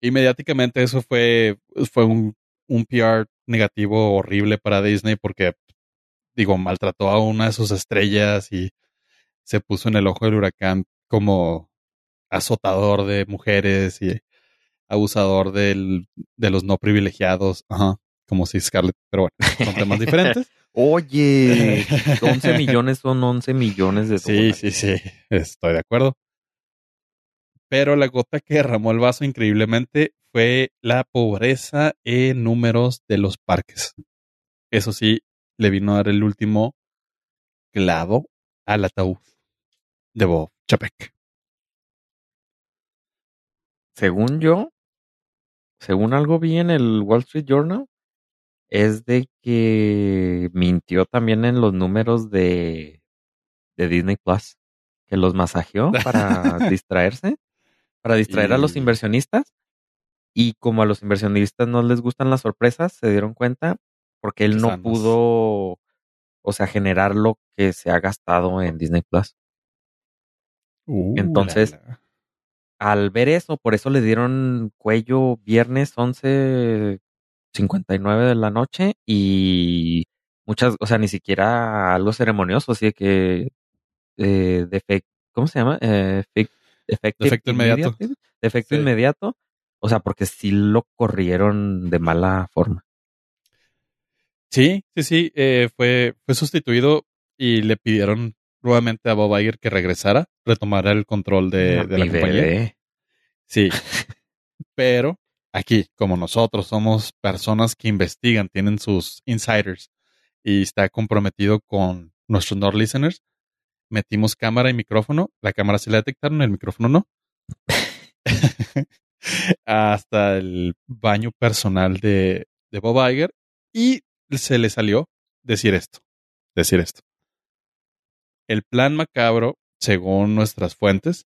Y mediáticamente eso fue, fue un, un PR negativo horrible para Disney porque, digo, maltrató a una de sus estrellas y se puso en el ojo del huracán como azotador de mujeres y abusador del, de los no privilegiados. Ajá, como si Scarlett, pero bueno, son temas diferentes. Oye, 11 millones son 11 millones de Sí, dólares. sí, sí, estoy de acuerdo. Pero la gota que derramó el vaso increíblemente fue la pobreza en números de los parques. Eso sí, le vino a dar el último clavo al ataúd de Bob Chapek. Según yo, según algo vi en el Wall Street Journal, es de que mintió también en los números de, de Disney Plus, que los masajeó para distraerse, para distraer a los inversionistas. Y como a los inversionistas no les gustan las sorpresas, se dieron cuenta porque él no pudo, o sea, generar lo que se ha gastado en Disney Plus. Uh, Entonces- la, la. al ver eso, por eso le dieron cuello viernes 11.59 de la noche y muchas, o sea, ni siquiera algo ceremonioso, así de que eh, defect, ¿cómo se llama? Eh, Defecto inmediato. immediate, Defecto Sí. inmediato. O sea, porque sí lo corrieron de mala forma. Sí, sí, sí, eh, fue, fue sustituido y le pidieron nuevamente a Bob Iger que regresara, retomara el control de, de la compañía. bebé. Sí. Pero aquí, como nosotros somos personas que investigan, tienen sus insiders y está comprometido con nuestros Nord listeners, metimos cámara y micrófono. La cámara sí la detectaron, el micrófono no. Hasta el baño personal de, de Bob Iger y se le salió decir esto. Decir esto. El plan macabro, según nuestras fuentes,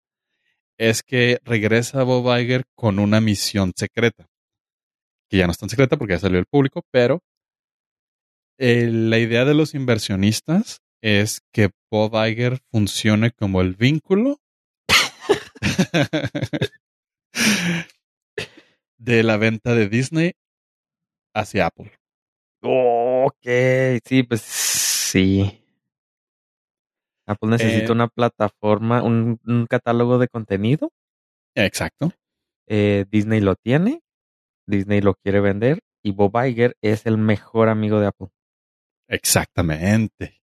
es que regresa Bob Iger con una misión secreta. Que ya no es tan secreta porque ya salió al público, pero eh, la idea de los inversionistas es que Bob Iger funcione como el vínculo de la venta de Disney hacia Apple. Ok, sí, pues sí. Apple necesita Eh, una plataforma, un, un catálogo de contenido. Exacto. Eh, Disney lo tiene, Disney lo quiere vender y Bob Iger es el mejor amigo de Apple. Exactamente.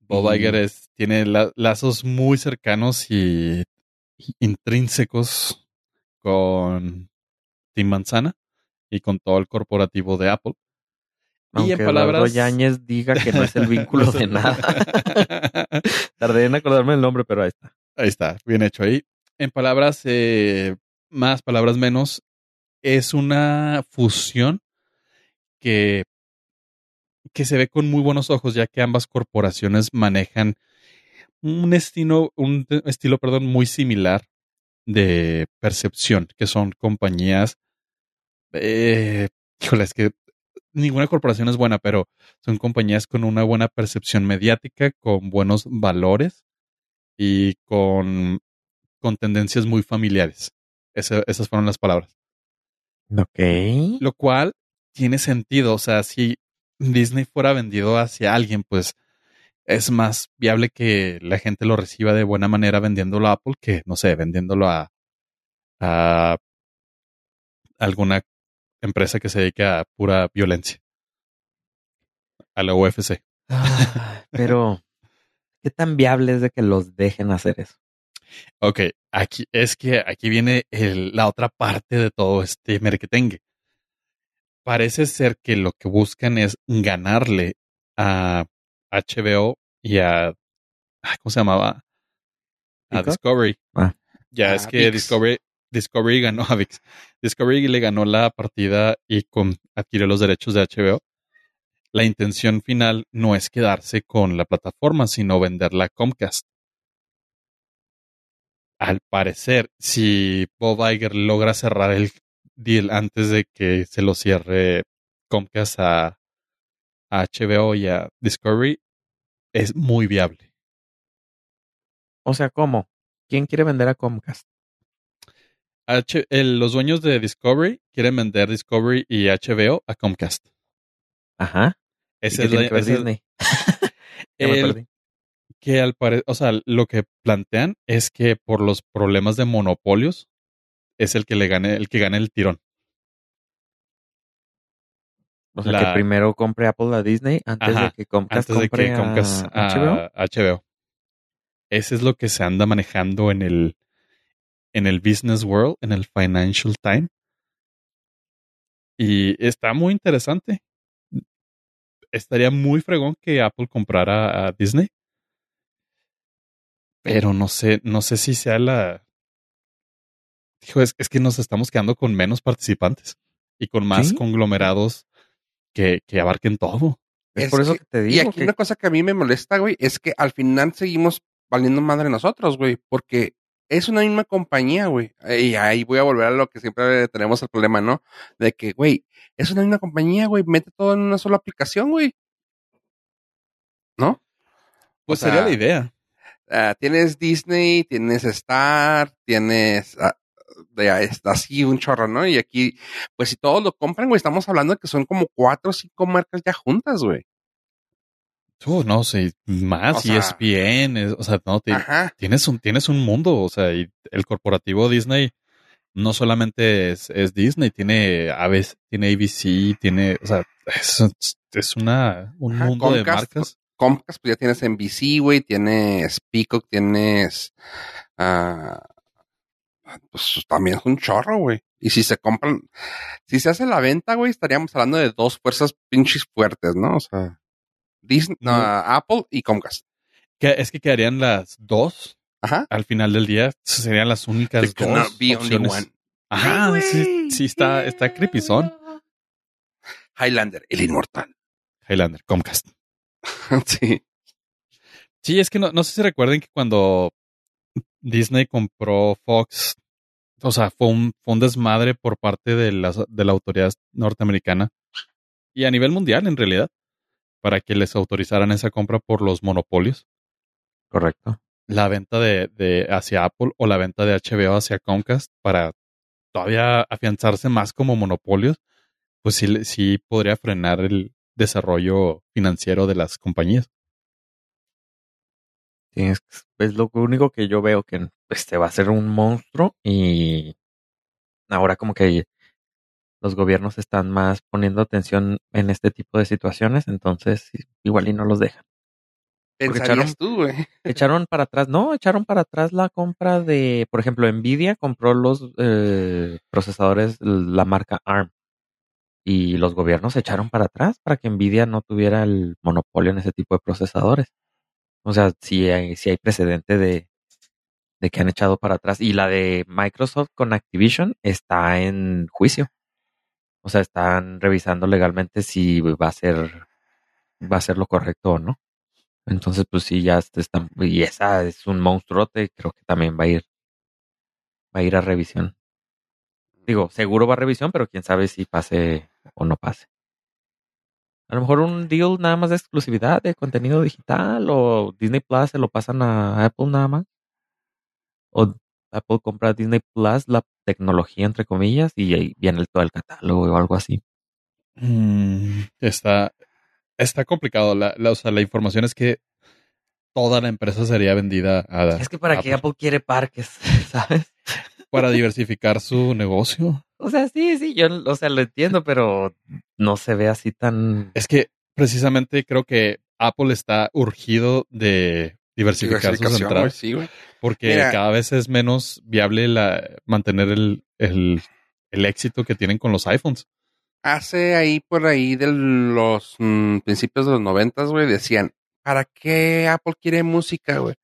Bob Iger es, tiene la- lazos muy cercanos y intrínsecos con Tim Manzana y con todo el corporativo de Apple. Aunque en palabras- Yáñez diga que no es el vínculo de nada. Tardé en acordarme el nombre, pero ahí está. Ahí está, bien hecho ahí. En palabras eh, más, palabras menos, es una fusión que, que se ve con muy buenos ojos, ya que ambas corporaciones manejan un estilo, un estilo, perdón, muy similar de percepción, que son compañías. Eh, híjole, es que ninguna corporación es buena, pero son compañías con una buena percepción mediática, con buenos valores y con, con tendencias muy familiares. Esa- esas fueron las palabras. Ok. Lo cual tiene sentido. O sea, si Disney fuera vendido hacia alguien, pues es más viable que la gente lo reciba de buena manera vendiéndolo a Apple que, no sé, vendiéndolo a, a alguna empresa que se dedique a pura violencia. A la UFC. Ah, pero, ¿qué tan viable es de que los dejen hacer eso? Ok, aquí es que aquí viene el- la otra parte de todo este merquetengue. Parece ser que lo que buscan es ganarle a HBO y a ay, ¿cómo se llamaba? A. Discovery. Ah. Ya es que ViX. Discovery Discovery ganó a ViX. Discovery le ganó la partida y con, adquirió los derechos de HBO. La intención final no es quedarse con la plataforma, sino venderla a Comcast. Al parecer, si Bob Iger logra cerrar el deal antes de que se lo cierre Comcast a, a HBO y a Discovery, es muy viable. O sea, ¿cómo? ¿Quién quiere vender a Comcast? H- el- los dueños de Discovery quieren vender Discovery y HBO a Comcast. Ajá. ¿Y Esa qué es la- que Disney? El- que al parecer, o sea, lo que plantean es que por los problemas de monopolios es el que le gane, el que gane el tirón. O sea, la- que primero compre Apple a Disney antes Ajá, de que Comcast antes de compre que Comcast a HBO. a HBO. Ese es lo que se anda manejando en el en el business world, en el financial time. Y está muy interesante. Estaría muy fregón que Apple comprara a Disney. Pero no sé, no sé si sea la. Dijo, es, es que nos estamos quedando con menos participantes y con más Sí. conglomerados que, que abarquen todo. Es, Es por eso que- que te Y digo aquí que una cosa que a mí me molesta, güey, es que al final seguimos valiendo madre nosotros, güey, porque es una misma compañía, güey. Y ahí voy a volver a lo que siempre tenemos el problema, ¿no? De que, güey, es una misma compañía, güey, mete todo en una sola aplicación, güey. ¿No? Pues O sea, sería la idea. Ah, tienes Disney, tienes Star, tienes ah, de, así un chorro, ¿no? Y aquí, pues si todos lo compran, güey, estamos hablando de que son como cuatro o cinco marcas ya juntas, güey. Oh, no sé, más, y es bien, o sea, no, te- tienes un, tienes un mundo, o sea, y el corporativo Disney no solamente es, es Disney, tiene ABC, tiene ABC, tiene, o sea, es, es una, un Ajá, mundo de marcas. Comcast, pues ya tienes NBC, güey, tienes Peacock, tienes. ah, pues también es un chorro, güey. Y si se compran, si se hace la venta, güey, estaríamos hablando de dos fuerzas pinches fuertes, ¿no? O sea, Disney, no. Apple y Comcast. Que es que quedarían las dos Ajá. al final del día, serían las únicas There dos be only one. Ajá, sí está, está creepy son. Highlander, el inmortal. Highlander, Comcast. sí. Sí, es que no, no sé si recuerden que cuando Disney compró Fox, o sea, fue un, fue un desmadre por parte de la, de la autoridad norteamericana y a nivel mundial en realidad, para que les autorizaran esa compra por los monopolios. correcto. La venta de, de hacia Apple o la venta de HBO hacia Comcast para todavía afianzarse más como monopolios, pues sí, sí podría frenar el desarrollo financiero de las compañías. Sí, es, es lo único que yo veo que este va a ser un monstruo y ahora como que los gobiernos están más poniendo atención en este tipo de situaciones, entonces igual y no los dejan. Echaron- tú. Echaron para atrás, no, echaron para atrás la compra de, por ejemplo, Nvidia compró los eh, procesadores, la marca ARM. y los gobiernos echaron para atrás para que Nvidia no tuviera el monopolio en ese tipo de procesadores. O sea, si hay, si hay precedente de, de que han echado para atrás. Y la de Microsoft con Activision está en juicio. O sea, están revisando legalmente si va a ser va a ser lo correcto o no. Entonces, pues sí, ya están, y esa es un monstruote, creo que también va a ir, va a ir a revisión. Digo, seguro va a revisión, pero quién sabe si pase o no pase. A lo mejor un deal nada más de exclusividad de contenido digital o Disney Plus se lo pasan a Apple nada más. O Apple compra Disney Plus, la tecnología entre comillas, y ahí viene todo el catálogo o algo así. Mm, está, está complicado. La, la, o sea, la información es que toda la empresa sería vendida a. Es que para qué Apple quiere parques, ¿sabes? Para diversificar su negocio. O sea, sí, sí, yo, o sea, lo entiendo, pero no se ve así tan. Es que precisamente creo que Apple está urgido de diversificar sus entradas. Sí, güey. Porque Mira. cada vez es menos viable la, mantener el, el, el éxito que tienen con los iPhones. Hace ahí por ahí de los mm, principios de los noventas, güey, decían, ¿para qué Apple quiere música, güey?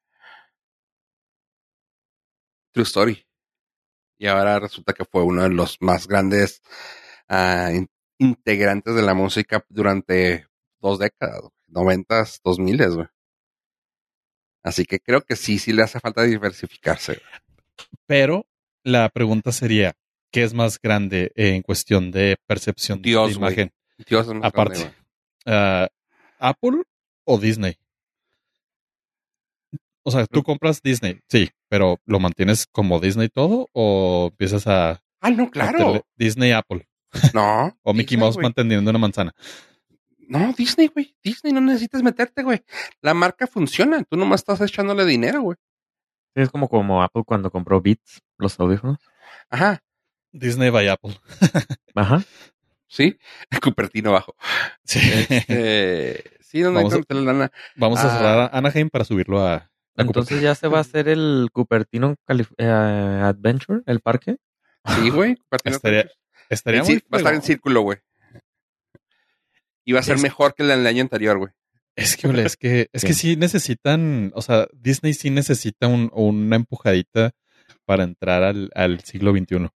True Story. Y ahora resulta que fue uno de los más grandes ah, in- integrantes de la música durante dos décadas, noventas, dos miles, güey. Así que creo que sí, sí le hace falta diversificarse. Pero la pregunta sería, ¿qué es más grande en cuestión de percepción Dios, de imagen? Dios es más Aparte. grande. Ah, ¿Apple o Disney? O sea, tú compras Disney, sí, pero ¿lo mantienes como Disney todo o empiezas a Ah, no, claro. Disney Apple No. o Mickey Disney, Mouse güey. manteniendo una manzana? No, Disney, güey. Disney no necesitas meterte, güey. La marca funciona. Tú nomás estás echándole dinero, güey. Es como como Apple cuando compró Beats, los audífonos. Ajá. Disney by Apple. Ajá. Sí. Cupertino bajo. Sí. Eh, sí, hay Vamos a- que meterle lana. Vamos a Ah. cerrar a Anaheim para subirlo a, a Entonces ya se va a hacer el Cupertino Calif- eh, Adventure, el parque. Sí, güey. Estaría-. Estaría muy cir- va a estar en círculo, güey. Y va a ser Es- mejor que el del año anterior, güey. Es que, ole, es que, es que Sí. sí necesitan, o sea, Disney sí necesita un- una empujadita para entrar al, al siglo XXI.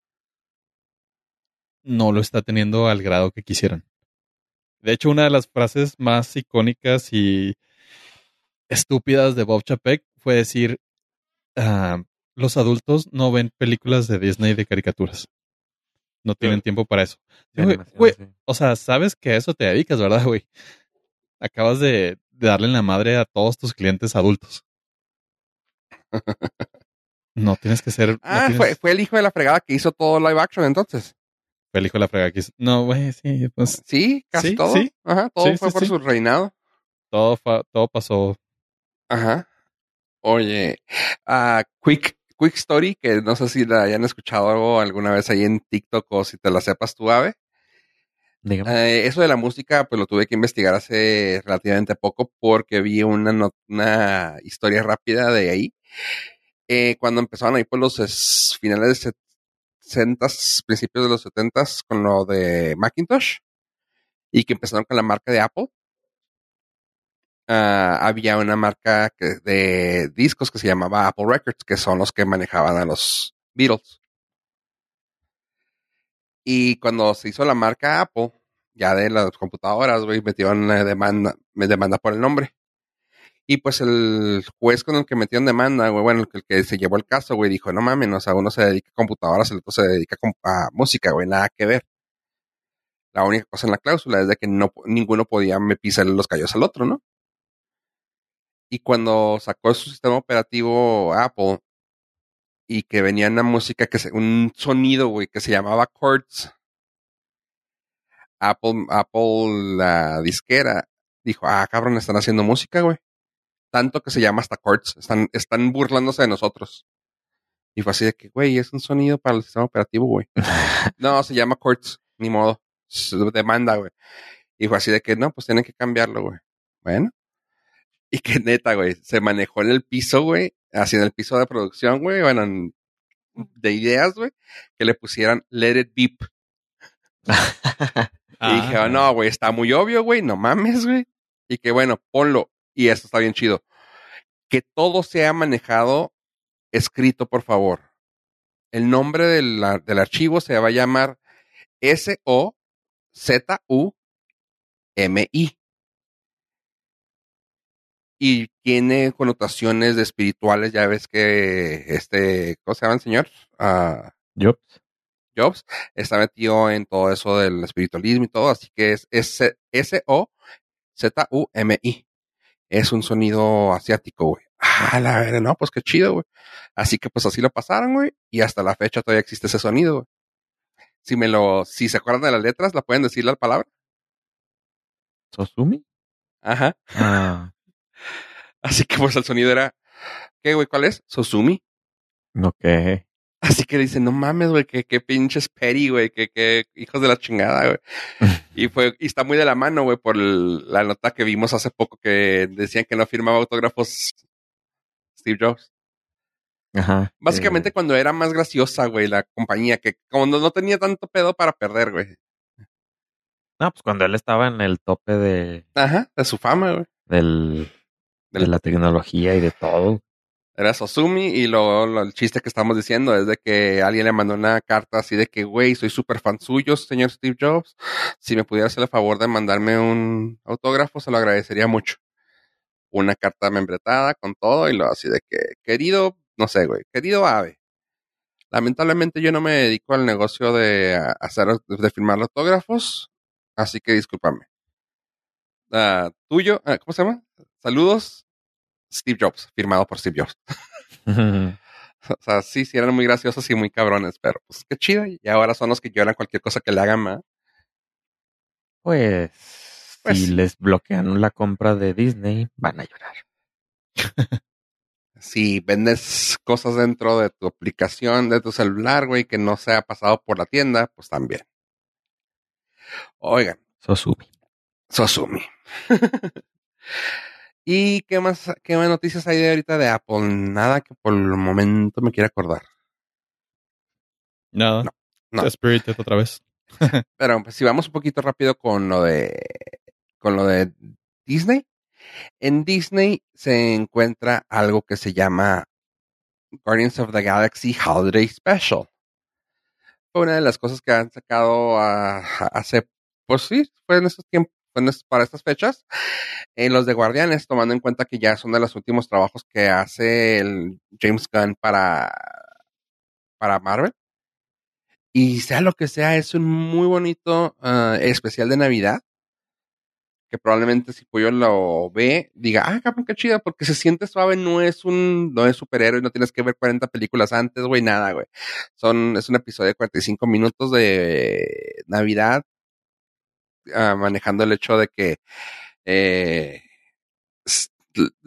No lo está teniendo al grado que quisieran. De hecho, una de las frases más icónicas y estúpidas de Bob Chapek fue decir, ah, los adultos no ven películas de Disney de caricaturas. No tienen tiempo para eso. de Güey, animación, güey, sí. o sea, sabes que a eso te dedicas, ¿verdad, güey? Acabas de, de darle en la madre a todos tus clientes adultos. No tienes que ser. no Ah, tienes- fue, fue el hijo de la fregada que hizo todo live action entonces. fue el hijo de la frega que hizo- No, güey, sí, pues Sí, casi todo. sí. Ajá, todo fue por su reinado. todo, todo pasó. Ajá. Oye, ah, quick, quick story, que no sé si la hayan escuchado alguna vez ahí en TikTok o si te la sepas tú, Ave. Eh, eso de la música, pues lo tuve que investigar hace relativamente poco porque vi una, una historia rápida de ahí. Eh, cuando empezaron ahí por los es- finales de 60, principios de los 70 con lo de Macintosh y que empezaron con la marca de Apple. Ah, había una marca de discos que se llamaba Apple Records, que son los que manejaban a los Beatles. Y cuando se hizo la marca Apple, ya de las computadoras, güey, metieron demanda, me por el nombre. Y pues el juez con el que metieron demanda, güey, bueno, el que, se llevó el caso, güey, dijo, no mames, o sea, uno se dedica a computadoras, el otro se dedica a música, güey, nada que ver. La única cosa en la cláusula es de que no, ninguno podía me pisarle los callos al otro, ¿no? Y cuando sacó su sistema operativo Apple y que venía una música que se, un sonido, güey, que se llamaba Chords. Apple, Apple, la disquera, dijo, ah, cabrón, están haciendo música, güey. Tanto que se llama hasta Chords. Están, están burlándose de nosotros. Y fue así de que, güey, es un sonido para el sistema operativo, güey. no, se llama Chords, ni modo. Demanda, güey. Y fue así de que, no, pues tienen que cambiarlo, güey. Bueno. Y que neta, güey, se manejó en el piso, güey, así en el piso de producción, güey, bueno, en- de ideas, güey, que le pusieran Let It Beep. dije, oh, no, güey, está muy obvio, güey, no mames, güey. Y que bueno, ponlo. Y esto está bien chido. Que todo sea manejado escrito, por favor. El nombre del, del archivo se va a llamar S-O-Z-U-M-I. Y tiene connotaciones de espirituales. Ya ves que este, ¿cómo se llama el señor? Ah, Yo. Jobs está metido en todo eso del espiritualismo y todo, así que es S-O-Z-U-M-I. Es un sonido asiático, güey. Ah, la verdad, no, pues qué chido, güey. Así que pues así lo pasaron, güey, y hasta la fecha todavía existe ese sonido, güey. Si me lo, si se acuerdan de las letras, la pueden decir la palabra. ¿Sosumi? Ajá. Ah, Así que pues el sonido era, ¿qué, güey? ¿Cuál es? Sosumi. ok. Así que dicen, no mames, güey, que qué pinches peri, güey, que qué hijos de la chingada, güey. y fue, y está muy de la mano, güey, por el- la nota que vimos hace poco que decían que no firmaba autógrafos Steve Jobs. Ajá. Básicamente Eh, cuando era más graciosa, güey, la compañía, que cuando no tenía tanto pedo para perder, güey. no, pues cuando él estaba en el tope de, Ajá, de su fama, güey. del, de la tecnología y de todo. Era Sosumi y lo, lo- el chiste que estamos diciendo es de que alguien le mandó una carta así de que, güey, soy súper fan suyo, señor Steve Jobs. Si me pudiera hacer el favor de mandarme un autógrafo, se lo agradecería mucho. Una carta membretada con todo y lo así de que, querido, no sé, güey, querido ave. Lamentablemente yo no me dedico al negocio de hacer, de firmar autógrafos, así que discúlpame. Ah, tuyo, ah, ¿cómo se llama? Saludos, Steve Jobs, firmado por Steve Jobs. O sea, sí, sí, eran muy graciosos y muy cabrones, pero pues qué chido. Y ahora son los que lloran cualquier cosa que le hagan más. Pues, Pues si les bloquean la compra de Disney, van a llorar. Si vendes cosas dentro de tu aplicación, de tu celular, güey, que no se ha pasado por la tienda, pues también. Oigan, Sosumi. Sosumi. ¿Y qué más, qué más noticias hay de ahorita de Apple? Nada que por el momento me quiera acordar. Nada. no. Spirited otra vez. Pero pues, si vamos un poquito rápido con lo de con lo de Disney, en Disney se encuentra algo que se llama Guardians of the Galaxy Holiday Special. Fue una de las cosas que han sacado a- a- hace, pues sí, fue en estos tiempos, para estas fechas, en los de Guardianes, tomando en cuenta que ya son de los últimos trabajos que hace el James Gunn para, para Marvel. Y sea lo que sea, es un muy bonito ah, especial de Navidad. Que probablemente si Pollo lo ve, diga, ah, cabrón, qué chido, porque se siente suave, no es un, no es superhéroe, no tienes que ver 40 películas antes, güey, nada, güey. Son, es un episodio de 45 minutos de Navidad, ah, manejando el hecho de que, eh,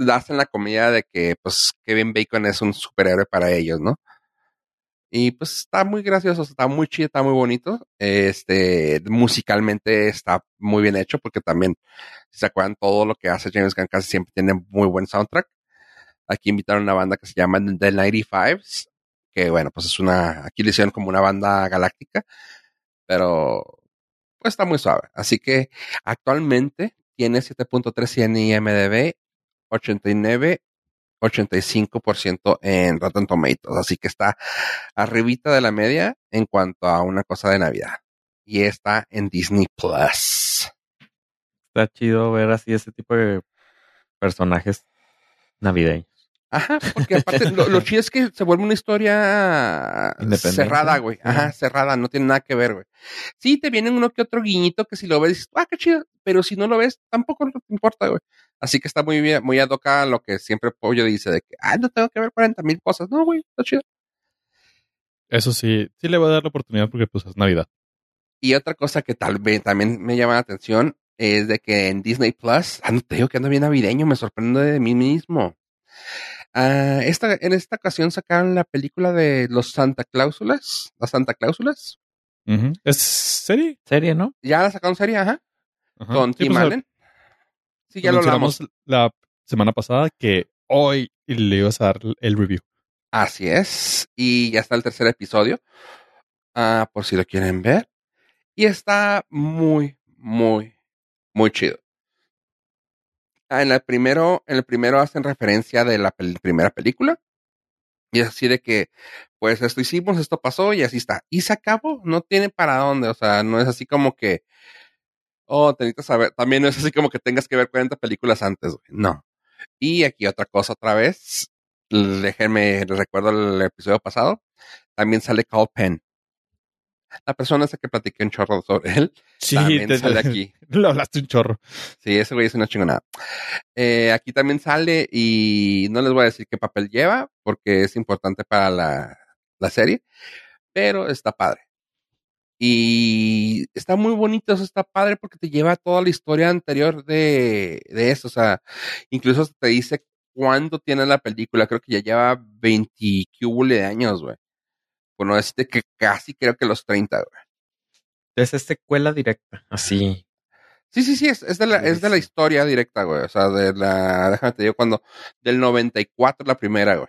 hacen la comida de que, pues, Kevin Bacon es un superhéroe para ellos, ¿no? Y pues está muy gracioso, está muy chido, está muy bonito. Este, musicalmente está muy bien hecho porque también, si se acuerdan, todo lo que hace James Gunn casi siempre tiene muy buen soundtrack. Aquí invitaron a una banda que se llama The 95s, que bueno, pues es una, aquí le hicieron como una banda galáctica, pero está muy suave. Así que actualmente tiene 7.3 en IMDB, 89 85% en Rotten Tomatoes, así que está arribita de la media en cuanto a una cosa de Navidad. Y está en Disney Plus. Está chido ver así ese tipo de personajes navideños. Ajá, porque aparte lo, lo chido es que se vuelve una historia cerrada, güey. Ajá, cerrada, no tiene nada que ver, güey. Sí, te vienen uno que otro guiñito que si lo ves dices, ah, qué chido, pero si no lo ves, tampoco te importa, güey. Así que está muy bien, muy ad hoc a lo que siempre Pollo dice de que, ah, no tengo que ver 40 mil cosas. No, güey, está chido. Eso sí, sí le voy a dar la oportunidad porque pues es Navidad. Y otra cosa que tal vez también me llama la atención es de que en Disney Plus, ah, no te digo que ando bien navideño, me sorprende de mí mismo. Ah, esta, en esta ocasión sacaron la película de los Santa Cláusulas, las Santa Cláusulas. ¿Es serie? Serie, ¿no? Ya la sacaron serie, ajá, Ajá. con Sí, Tim pues, Allen. Sí, ya lo hablamos. la semana pasada que hoy le ibas a dar el review. Así es. Y ya está el tercer episodio. Ah, por si lo quieren ver. Y está muy, muy, muy chido. Ah, en el primero, en el primero hacen referencia de la primera película. Y es así de que, pues esto hicimos, esto pasó y así está. Y se acabó, no tiene para dónde. O sea, no es así como que, oh, te necesitas saber. También no es así como que tengas que ver 40 películas antes. No. Y aquí otra cosa otra vez. Déjenme, les recuerdo el episodio pasado. También sale Carl Penn. La persona esa que platiqué un chorro sobre él. Sí, también te- sale aquí. Lo hablaste un chorro. Sí, ese güey es una chingonada. Eh, aquí también sale y no les voy a decir qué papel lleva porque es importante para la, la serie, pero está padre. Y está muy bonito, eso está padre porque te lleva toda la historia anterior de, de eso. O sea, incluso te dice cuándo tiene la película. Creo que ya lleva 20 cúbule de años, güey. Bueno, este que casi creo que los 30, güey. Es secuela directa. Así. Sí, sí, sí, es, es de la, es de la historia directa, güey. O sea, de la, déjame te digo cuando, del 94 la primera, güey.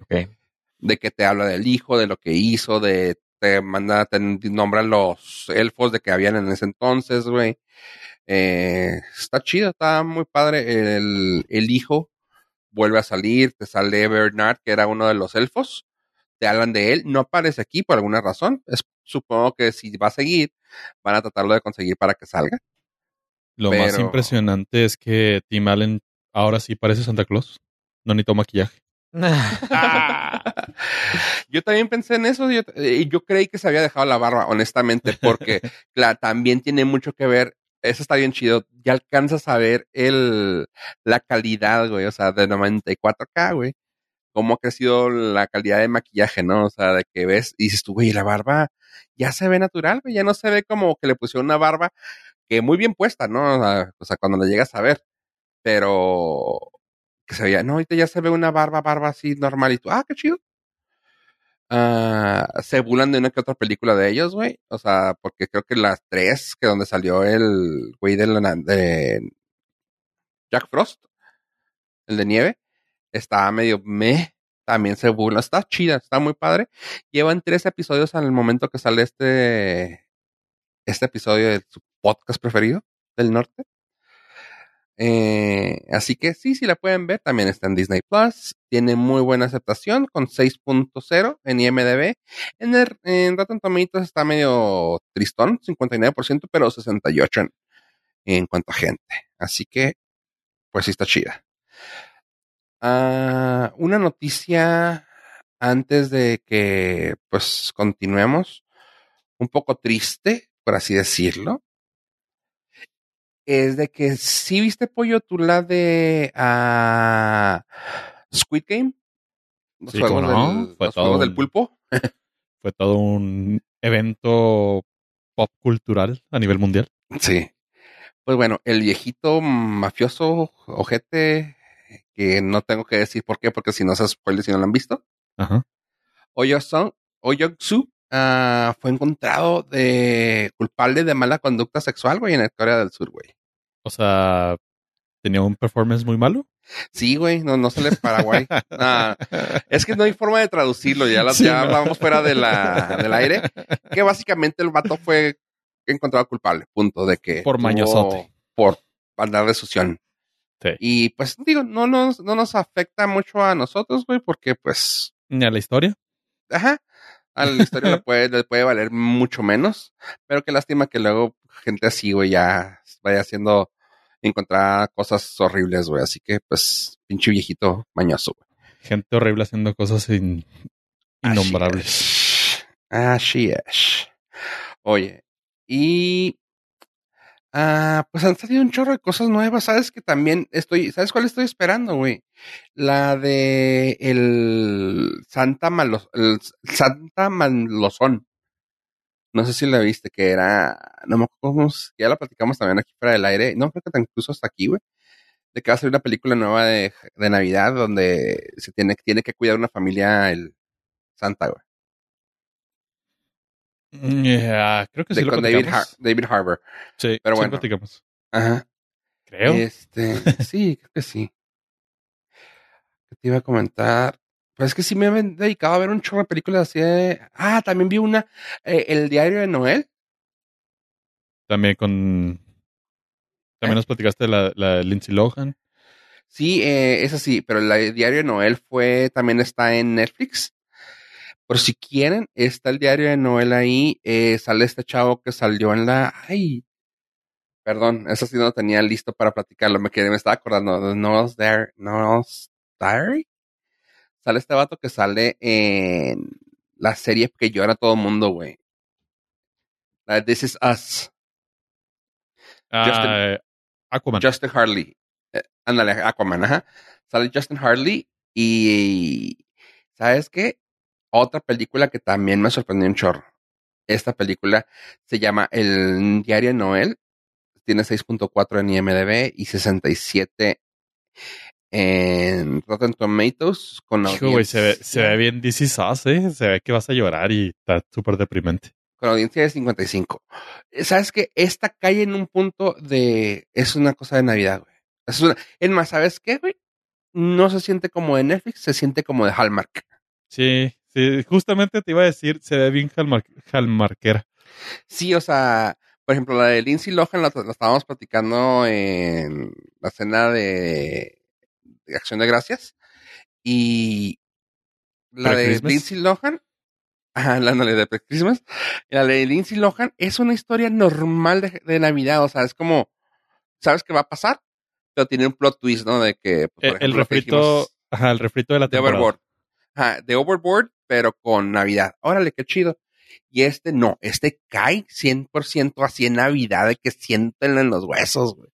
Ok. De que te habla del hijo, de lo que hizo, de, te manda, te nombra los elfos de que habían en ese entonces, güey. Eh, está chido, está muy padre. El, el hijo vuelve a salir, te sale Bernard, que era uno de los elfos. Te hablan de él, no aparece aquí por alguna razón. Es, supongo que si va a seguir, van a tratarlo de conseguir para que salga. Lo más impresionante es que Tim Allen ahora sí parece Santa Claus. No necesito maquillaje. yo también pensé en eso. Yo, eh, yo creí que se había dejado la barba, honestamente, porque claro, también tiene mucho que ver. Eso está bien chido. Ya alcanzas a ver el, la calidad, güey. O sea, de 94K, güey. Cómo ha crecido la calidad de maquillaje, ¿no? O sea, de que ves y dices tú, güey, la barba ya se ve natural, güey. Ya no se ve como que le pusieron una barba que muy bien puesta, ¿no? O sea, o sea, cuando la llegas a ver. Pero que se veía, no, ahorita ya se ve una barba, barba así normal y tú, ah, qué chido. Ah, se burlan de una que otra película de ellos, güey. O sea, porque creo que las tres, que donde salió el güey de, de Jack Frost, el de nieve, estaba medio meh. También se burla. Está chida, está muy padre. Llevan tres episodios al momento que sale este, este episodio de su podcast preferido del norte. Eh, así que sí, sí la pueden ver. También está en Disney Plus. Tiene muy buena aceptación con 6.0 en IMDb. En, el, en Rotten Tomatoes está medio tristón, 59%, pero 68% en, en cuanto a gente. Así que, pues sí está chida. Ah, una noticia antes de que pues continuemos. Un poco triste, por así decirlo es de que si viste pollo tú la de ah, Squid Game, los, Sí, juegos, cómo no, del, fue los todo juegos del un- pulpo. Fue todo un evento pop cultural a nivel mundial. Sí. Pues bueno, el viejito mafioso, ojete, que no tengo que decir por qué, porque si no se spoiler si no lo han visto. Ajá. Oyosung, Oyoksu ah, fue encontrado de culpable de mala conducta sexual, güey, en el Corea del Sur, güey. O sea, tenía un performance muy malo. Sí, güey, no, no sale Paraguay. Ah, Es que no hay forma de traducirlo, ya, la, Sí, ya no. hablábamos fuera de la, del aire, que básicamente el vato fue encontrado culpable, punto, de que... Por mañosote. Por andar de sución. Sí. Y pues digo, no nos, no nos afecta mucho a nosotros, güey, porque pues, Ni a la historia. ajá, a la historia le, puede, le puede valer mucho menos, pero qué lástima que luego gente así, güey, ya vaya haciendo, encontrar cosas horribles, güey, así que pues, pinche viejito mañoso, güey. Gente horrible haciendo cosas in- innombrables. Así es. Oye, y ah, pues han salido un chorro de cosas nuevas. Sabes que también estoy, ¿sabes cuál estoy esperando, güey? La de el Santa Malos, el Santa. No sé si la viste, que era, no me acuerdo, ya la platicamos también aquí fuera del aire. No creo que tan incluso hasta aquí, güey. De que va a salir una película nueva de, de Navidad donde se tiene, tiene que cuidar una familia el Santa, güey. Yeah, creo que sí de- lo con David, Har-. David Harbour. Sí, pero bueno. platicamos. Ajá. Creo. Este, sí, creo que sí. ¿Qué te iba a comentar? Pues es que sí me he dedicado a ver un chorro de películas así de... Ah, también vi una, eh, El Diario de Noel. También con. También nos platicaste de la, la de Lindsay Lohan. Sí, eh, es así, pero de Diario de Noel fue, también está en Netflix. Por si quieren, está el Diario de Noel ahí. eh, sale este chavo que salió en la. Ay, perdón, eso sí no lo tenía listo para platicarlo. Me quedé, me estaba acordando de Noel's Diary. Noel's Diary. Sale este vato que sale en la serie que llora todo el mundo, güey. La This Is Us. Ah, Aquaman. Justin Harley. Eh, ándale, Aquaman, ajá. Sale Justin Harley y. ¿Sabes qué? Otra película que también me sorprendió un chorro. Esta película se llama El Diario Noel. Tiene 6.4 en IMDb y 67 en Rotten Tomatoes con Hijo, güey, se ve, audiencia- se ve bien DC Us, ¿eh? Se ve que vas a llorar y está súper deprimente. con audiencia de 55. Eh, ¿Sabes qué? Esta cae en un punto de... Es una cosa de Navidad, güey. Es, una... es más, ¿sabes qué, güey? No se siente como de Netflix, se siente como de Hallmark. Sí, sí, justamente te iba a decir, se ve bien hallmark, hallmarkera. Sí, o sea, por ejemplo, la de Lindsay Lohan la, la estábamos platicando en la cena de, de Acción de Gracias. Y la de. Lindsay Lohan, ajá, la, la de Pre-Christmas, la de Lindsay Lohan es una historia normal de, de Navidad, o sea, es como, ¿sabes qué va a pasar? Pero tiene un plot twist, ¿no? De que, pues, por El, que refrito, dijimos ajá, el refrito de la de temporada. Overboard. Ajá, de Overboard, pero con Navidad. Órale, qué chido. Y este no, este cae 100% así en Navidad, de que sienten en los huesos, güey.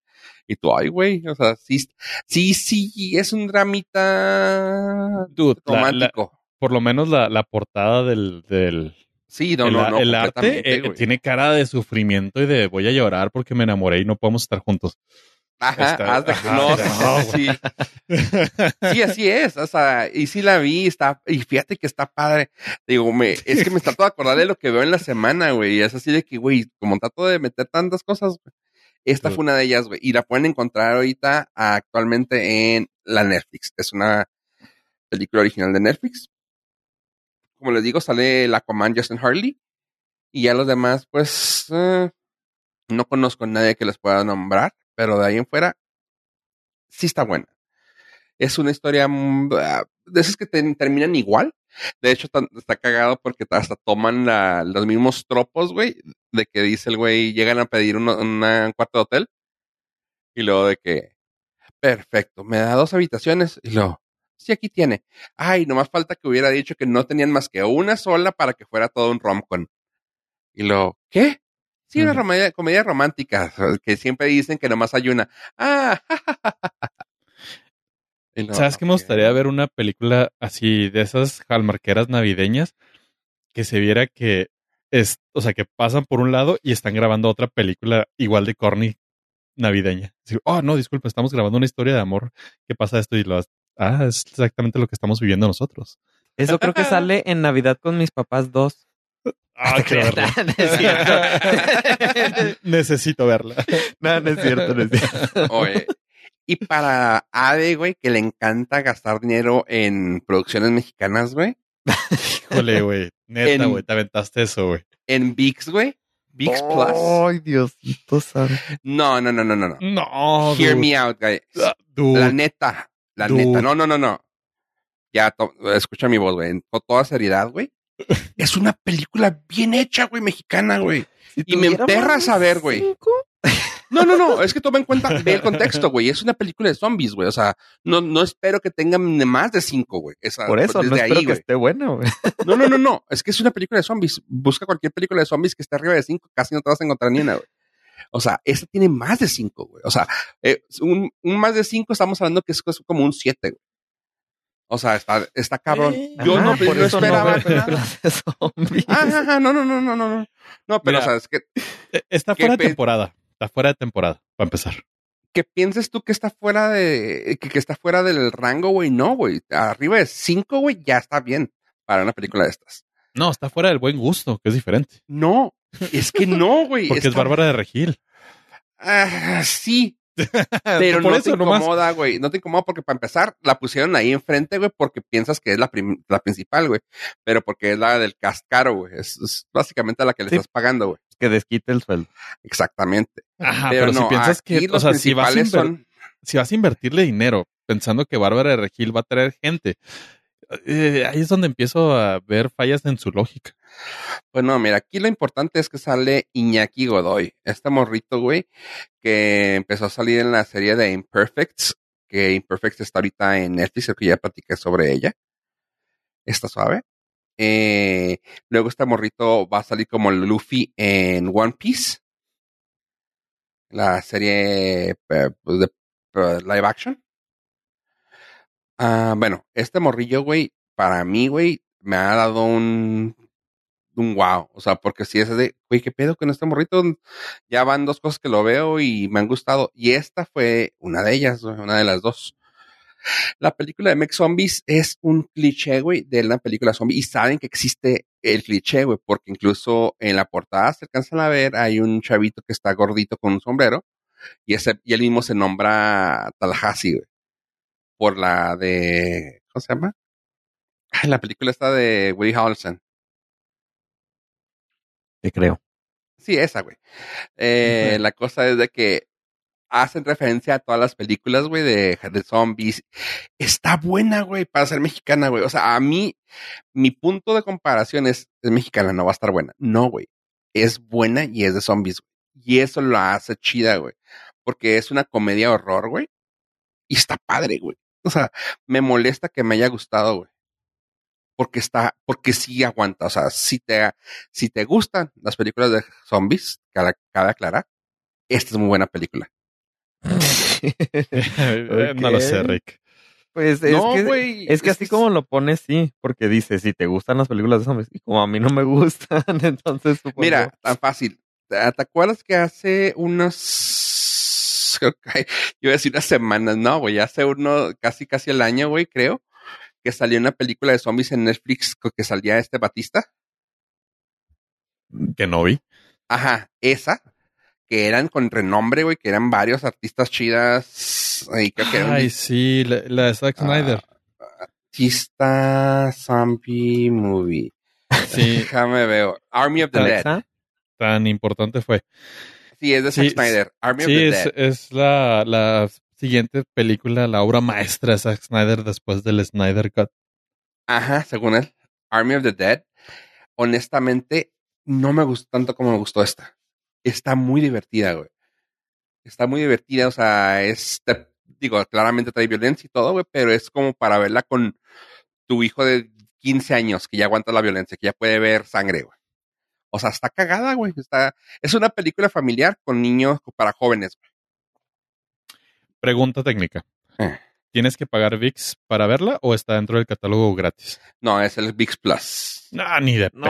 Y tú, ay, güey, o sea, sí, sí, sí, es un dramita Dude, la- la- romántico. por lo menos la, la portada del, del sí, no, el, no, no, el arte eh, tiene cara de sufrimiento y de voy a llorar porque me enamoré y no podemos estar juntos. Ajá, está- haz de- ajá, no, no, sí, sí, así es, o sea, y sí la vi, está, y fíjate que está padre. Digo, me, es que me trato de acordar de lo que veo en la semana, güey, y es así de que, güey, como trato de meter tantas cosas, güey, esta Sí. fue una de ellas, güey, y la pueden encontrar ahorita actualmente en la Netflix. Es una película original de Netflix. Como les digo, sale la Aquaman Justin Harley, y ya los demás, pues, eh, no conozco a nadie que les pueda nombrar, pero de ahí en fuera, sí está buena. Es una historia mm, ah, de esas que te- terminan igual. De hecho, tan- está cagado porque hasta toman los mismos tropos, güey, de que dice el güey, llegan a pedir un cuarto de hotel. Y luego de que, perfecto, me da dos habitaciones. Y luego, sí, aquí tiene. Ay, nomás falta que hubiera dicho que no tenían más que una sola para que fuera todo un romcom. Y luego, ¿qué? Sí, una comedia, comedia romántica, que siempre dicen que nomás hay una. Ah, luego, ¿Sabes qué me gustaría ver una película así de esas hallmarqueras navideñas que se viera que es, o sea, que pasan por un lado y están grabando otra película igual de corny navideña. Así, oh, no, disculpa, estamos grabando una historia de amor que pasa esto y lo ah, es exactamente lo que estamos viviendo nosotros. Eso creo que sale en Navidad con mis papás dos. Ah, verla. No es cierto. Necesito verla. No, no es cierto, no es cierto. Oye, y para Ade, güey, que le encanta gastar dinero en producciones mexicanas, güey, Híjole, güey. Neta, güey, te aventaste eso, güey. en VIX, güey, VIX Plus. Ay, Diosito santo. No, no, no, no, no, no. No, Hear dude. me out, güey. Ah, dude. La neta, la Dude. neta. No, no, no, no. Ya, escucha mi voz, güey. Con toda seriedad, güey. Es una película bien hecha, güey, mexicana, güey. Si Y me emperra saber, güey. cinco, No, no, no. Es que toma en cuenta, ve el contexto, güey. Es una película de zombies, güey. O sea, no, no espero que tengan más de cinco, güey. Por eso, no desde espero ahí, que esté buena, güey. No, no, no, no. Es que es una película de zombies. Busca cualquier película de zombies que esté arriba de cinco, casi no te vas a encontrar ni una, güey. O sea, esta tiene más de cinco, güey. O sea, eh, un, un más de cinco estamos hablando que es como un siete, güey. O sea, está, está cabrón. Eh, Yo Ajá, no, por no eso esperaba películas de zombies. No, no, no, no, no, no. No, pero, Mira. o sea, es que, Eh, Está ¿Qué fuera de temporada. Está fuera de temporada, para empezar. que pienses tú que está fuera de, que, que está fuera del rango, güey. No, güey. Arriba de cinco, güey, ya está bien para una película de estas. No, está fuera del buen gusto, que es diferente. No, es que no, güey. Porque es Bárbara de Regil. Ah, sí, Pero Por no eso te incomoda, güey. No te incomoda porque para empezar la pusieron ahí enfrente, güey, porque piensas que es la, la principal, güey. Pero porque es la del cast caro, güey. Es, es básicamente la que le Sí. estás pagando, güey. que desquite el sueldo. Exactamente. Ajá, Pero, pero, no, si piensas que, o los sea, si vas, son... si vas a invertirle dinero pensando que Bárbara de Regil va a traer gente, eh, ahí es donde empiezo a ver fallas en su lógica. Pues no, mira, aquí lo importante es que sale Iñaki Godoy, este morrito, güey, que empezó a salir en la serie de Imperfects, que Imperfects está ahorita en Netflix, creo que ya platiqué sobre ella. Está suave. Eh, luego este morrito va a salir como Luffy en One Piece, la serie eh, pues, de eh, live action. Ah, bueno, este morrillo, güey, para mí, güey, me ha dado un, un wow. O sea, porque si es de, güey, ¿qué pedo con este morrito? Ya van dos cosas que lo veo y me han gustado. Y esta fue una de ellas, una de las dos. La película de Mech Zombies es un cliché, güey, de una película zombie. Y saben que existe el cliché, güey, porque incluso en la portada se alcanzan a ver, hay un chavito que está gordito con un sombrero. Y, ese, y él mismo se nombra Tallahassee, güey. Por la de, ¿cómo se llama? La película está de Woody Harrelson. Te creo. Sí, esa, güey. Eh. La cosa es de que hacen referencia a todas las películas, güey, de, de zombies. Está buena, güey, para ser mexicana, güey. O sea, a mí, mi punto de comparación es, es mexicana, no va a estar buena. No, güey. Es buena y es de zombies, güey. Y eso lo hace chida, güey. Porque es una comedia horror, güey. Y está padre, güey. O sea, me molesta que me haya gustado, güey. Porque está, porque sí aguanta. O sea, si te, si te gustan las películas de zombies, cada, cada aclarar, esta es muy buena película. no lo sé. Rick. Pues es no, que, güey. es que así como lo pones, sí, porque dice, si te gustan las películas de zombies, y como a mí no me gustan, entonces supongo- Mira, tan fácil. ¿Te, acuerdas que hace unos. que- Yo iba a decir unas semanas, no, güey. Hace uno, casi, casi el año, güey, creo. Que salió una película de zombies en Netflix que salía este Batista. Que no vi. Ajá, esa. Que eran con renombre, güey, que eran varios artistas chidas. Y creo que Ay, sí, la, la de Zack Ah, Snyder. artista zombie movie. Sí, Déjame veo. Army of the Dead. ¿Alexa? tan importante fue. Sí, es de Zack Sí, Snyder. Army Sí, of the es, Dead. es la, la siguiente película, la obra maestra de Zack Snyder después del Snyder Cut. Ajá, según él. Army of the Dead. Honestamente, no me gustó tanto como me gustó esta. Está muy divertida, güey. Está muy divertida, o sea, es, digo, claramente trae violencia y todo, güey, pero es como para verla con tu hijo de 15 años que ya aguanta la violencia, que ya puede ver sangre, güey. O sea, está cagada, güey. Está, es una película familiar con niños para jóvenes, güey. Pregunta técnica. Eh. ¿Tienes que pagar VIX para verla o está dentro del catálogo gratis? No, es el VIX Plus. No, ni de No,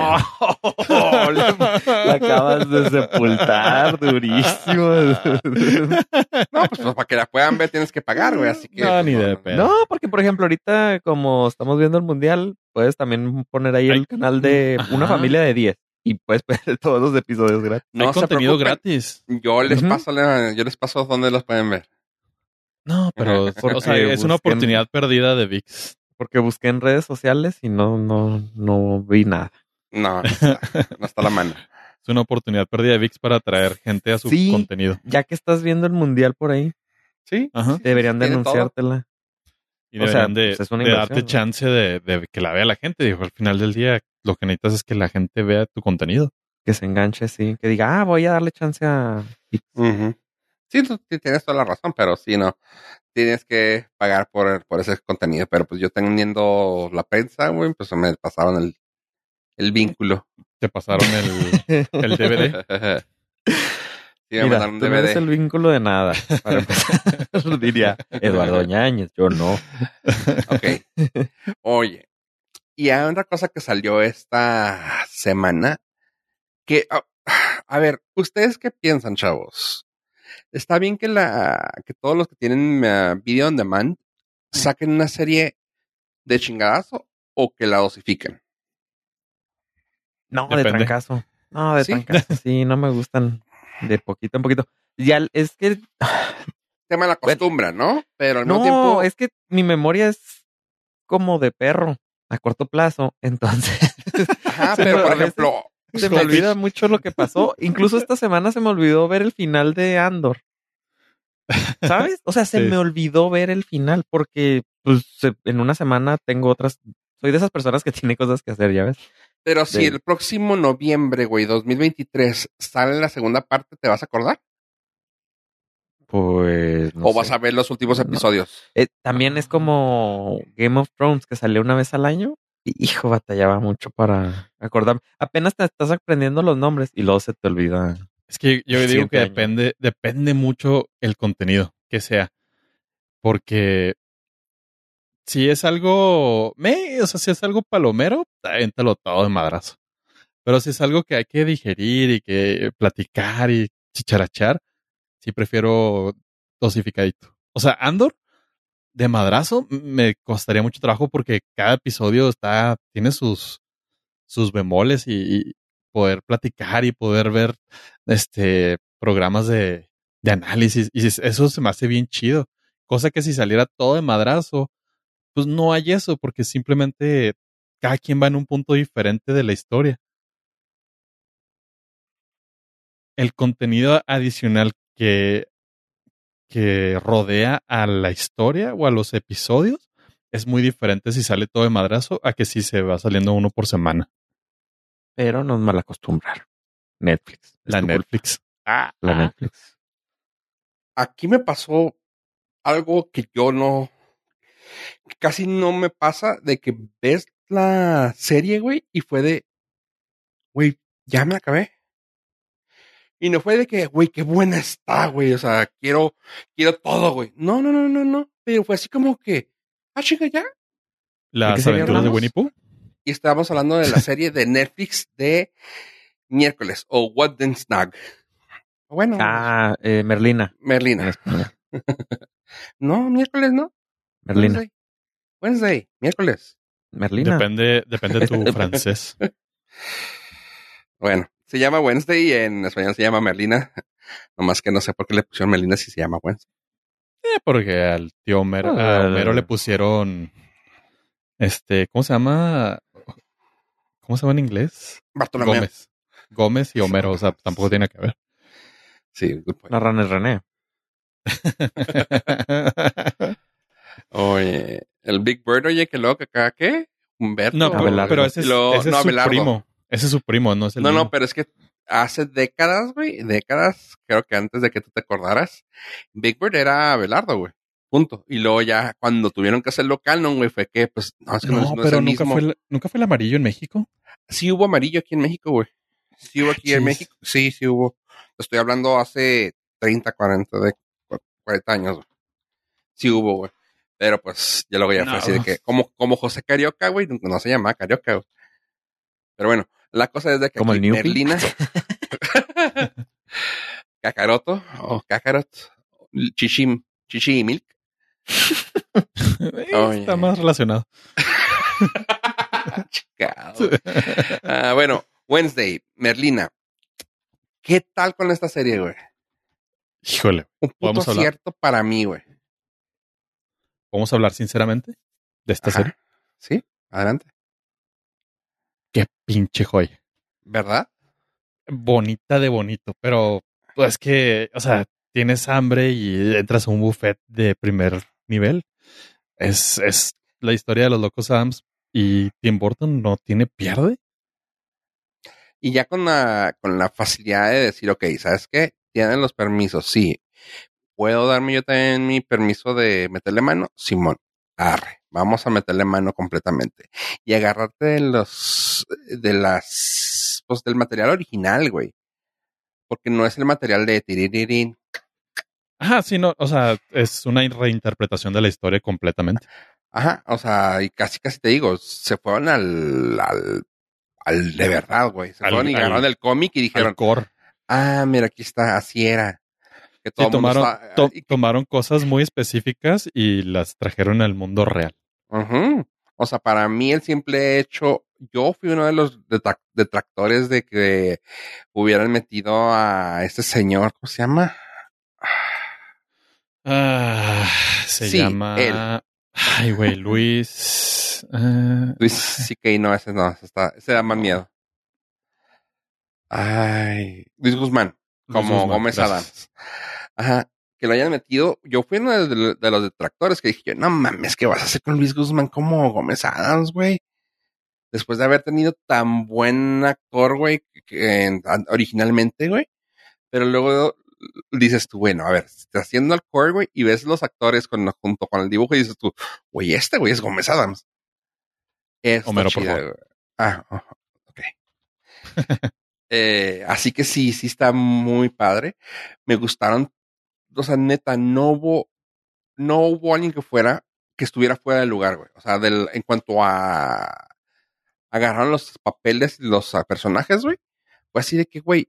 la, la acabas de sepultar durísimo. No, pues, pues, para que la puedan ver tienes que pagar, güey. Así que. No, pues, ni de pedo. No, porque por ejemplo, ahorita como estamos viendo el mundial, puedes también poner ahí Hay- el canal de una familia de 10 y puedes ver todos los episodios gratis. No Hay contenido preocupen. gratis. Yo les Ujú. paso, la- yo les paso dónde los pueden ver. No, pero o sea, es una oportunidad perdida de VIX. Porque busqué en redes sociales y no, no, no vi nada. No, no está, no está a la mano. Es una oportunidad perdida de VIX para atraer gente a su Sí. contenido. Ya que estás viendo el mundial por ahí, Sí. Ajá. deberían de anunciártela. Y O sea, deberían de, pues, es una de darte ¿no? chance de, de que la vea la gente. Digo, al final del día, lo que necesitas es que la gente vea tu contenido. Que se enganche, sí. Que diga, ah, voy a darle chance a... Tú sí tienes toda la razón, pero sí, no. Tienes que pagar por, por ese contenido. Pero pues yo teniendo la prensa, güey, pues me pasaban el, el vínculo. Te pasaron el, el DVD. Sí, me Mira, un tú no eres DVD. el vínculo de nada. Para empezar, diría Eduardo Ñañez. Yo no. Ok. Oye, y hay otra cosa que salió esta semana, que, ah, a ver, ¿ustedes qué piensan, chavos? ¿Está bien que la, que todos los que tienen ah, video on demand saquen una serie de chingadazo o que la dosifiquen? No, de trancazo. No, de ¿Sí? trancazo. Sí, no me gustan de poquito en poquito. Ya es que Se me la acostumbra, ¿no? Pero al mismo no, tiempo, es que mi memoria es como de perro a corto plazo, entonces ajá, pero pero por ejemplo, se me olvida mucho lo que pasó. Incluso esta semana se me olvidó ver el final de Andor. ¿Sabes? O sea, se Sí. me olvidó ver el final porque pues, en una semana tengo otras. Soy de esas personas que tiene cosas que hacer, ya ves. Pero si De- el próximo noviembre, güey, 2023, sale la segunda parte, ¿te vas a acordar? Pues. no ¿O vas a ver los últimos No. episodios? Eh, también es como Game of Thrones que salió una vez al año. Hijo, batallaba mucho para acordarme. Apenas te estás aprendiendo los nombres y luego se te olvida. Es que yo digo que depende, depende mucho el contenido que sea. Porque si es algo, me, o sea, si es algo palomero, avéntalo todo de madrazo. Pero si es algo que hay que digerir y que platicar y chicharachar, sí prefiero dosificadito. O sea, Andor de madrazo me costaría mucho trabajo porque cada episodio está, tiene sus, sus bemoles y, poder platicar y poder ver este programas de, de análisis. Y eso se me hace bien chido. Cosa que si saliera todo de madrazo, pues no hay eso, porque simplemente cada quien va en un punto diferente de la historia. El contenido adicional que, que rodea a la historia o a los episodios es muy diferente si sale todo de madrazo a que si se va saliendo uno por semana. Pero nos mal acostumbraron. Netflix. La. Netflix. Ah, La ah. Netflix. Aquí me pasó algo que yo no, que casi no me pasa, de que ves la serie, güey, y fue de, güey, ya me acabé. Y no fue de que, güey, qué buena está, güey, o sea, quiero, quiero todo, güey. No, no, no, no, no, pero fue así como que, ah, chica, ya. Las aventuras de? Winnie Pooh. Y estábamos hablando de la serie de Netflix de miércoles, o What Then Snag. Bueno, Ah, eh, Merlina. Merlina. No, miércoles no. Merlina. Wednesday. Wednesday, miércoles. Merlina. Depende, depende de tu francés. Bueno, se llama Wednesday y en español se llama Merlina. Nomás que no sé por qué le pusieron Merlina si se llama Wednesday. Eh, porque al tío Homero, Ah, a Homero le pusieron este, ¿cómo se llama? ¿Cómo se llama en inglés? Bartolomé. Gómez. Gómez y Homero, o sea, tampoco tiene que ver. Sí, good point. La rana es René. Oye, el Big Bird, oye, que loco, acá, ¿qué? Humberto. no, pero, Abelardo. pero ese es, luego- ese es no, su Abelardo. primo. Ese es su primo, no es el No, mismo. no, pero es que hace décadas, güey, décadas, creo que antes de que tú te acordaras, Big Bird era Abelardo, güey. Punto. Y luego ya cuando tuvieron que hacerlo canon, güey, fue que, pues, no, es que no, No, no es pero el nunca mismo. fue, el, nunca fue el amarillo en México. Sí hubo amarillo aquí en México, güey. Sí hubo aquí en. México. Sí, sí hubo. Estoy hablando hace 30, 40, de 40 años, güey. Sí hubo, güey. Pero pues, ya luego ya fue No. así de que, como, como José Carioca, güey, no, se llamaba Carioca, güey. Pero bueno, la cosa es de que Como aquí el. Merlina, Cacaroto, o Cacarot, Chichim, Chichi y Milk. Está más relacionado. Ah, bueno, Wednesday, Merlina. ¿Qué tal con esta serie, güey? Híjole, Un puto Podemos acierto para mí, güey. ¿vamos a hablar sinceramente de esta Ajá. serie? Sí, adelante. Qué pinche joya. ¿Verdad? bonita de bonito, pero pues que, o sea, tienes hambre y entras a un buffet de primer nivel. Es, es la historia de los locos Adams y Tim Burton no tiene pierde. Y ya con la, con la facilidad de decir, ok, ¿sabes qué? Tienen los permisos, sí. ¿Puedo darme yo también mi permiso de meterle mano? Simón, arre, vamos a meterle mano completamente. Y agarrarte de los, de las, pues del material original, güey. Porque no es el material de tiririrín. Ajá, sí, no, o sea, es una reinterpretación de la historia completamente. Ajá, o sea, y casi casi te digo, se fueron al, al, al de verdad, güey. Se Al- fueron y agarraron el cómic y dijeron, core. ah, mira, aquí está, así era. Que Sí, todo mundo tomaron, está- to- y que- tomaron cosas muy específicas y las trajeron al mundo real. Ujú. O sea, para mí el simple hecho, yo fui uno de los detra- detractores de que hubieran metido a este señor, ¿cómo se llama? Ah, se Sí, llama. él. Ay, güey, Luis. ah, Luis C.K. no, ese no, ese, está, ese da más miedo. Ay, Luis Guzmán, Luis como Guzmán, Gómez gracias. Adams. Ajá, que lo hayan metido. Yo fui uno de, de los detractores que dije, yo, no mames, ¿qué vas a hacer con Luis Guzmán como Gómez Adams, güey? Después de haber tenido tan buen actor, güey, originalmente, güey. Pero luego dices tú, bueno, a ver, estás haciendo el core, güey, y ves los actores con, junto con el dibujo y dices tú, güey, este güey es Gómez Adams. Está Homero, por favor. güey. Ah, oh, ok. Eh, así que sí, sí está muy padre. Me gustaron, o sea, neta, no hubo, no hubo alguien que fuera, que estuviera fuera del lugar, güey. O sea, del, en cuanto a agarraron los papeles, los ah, personajes, güey. Fue así de que, güey,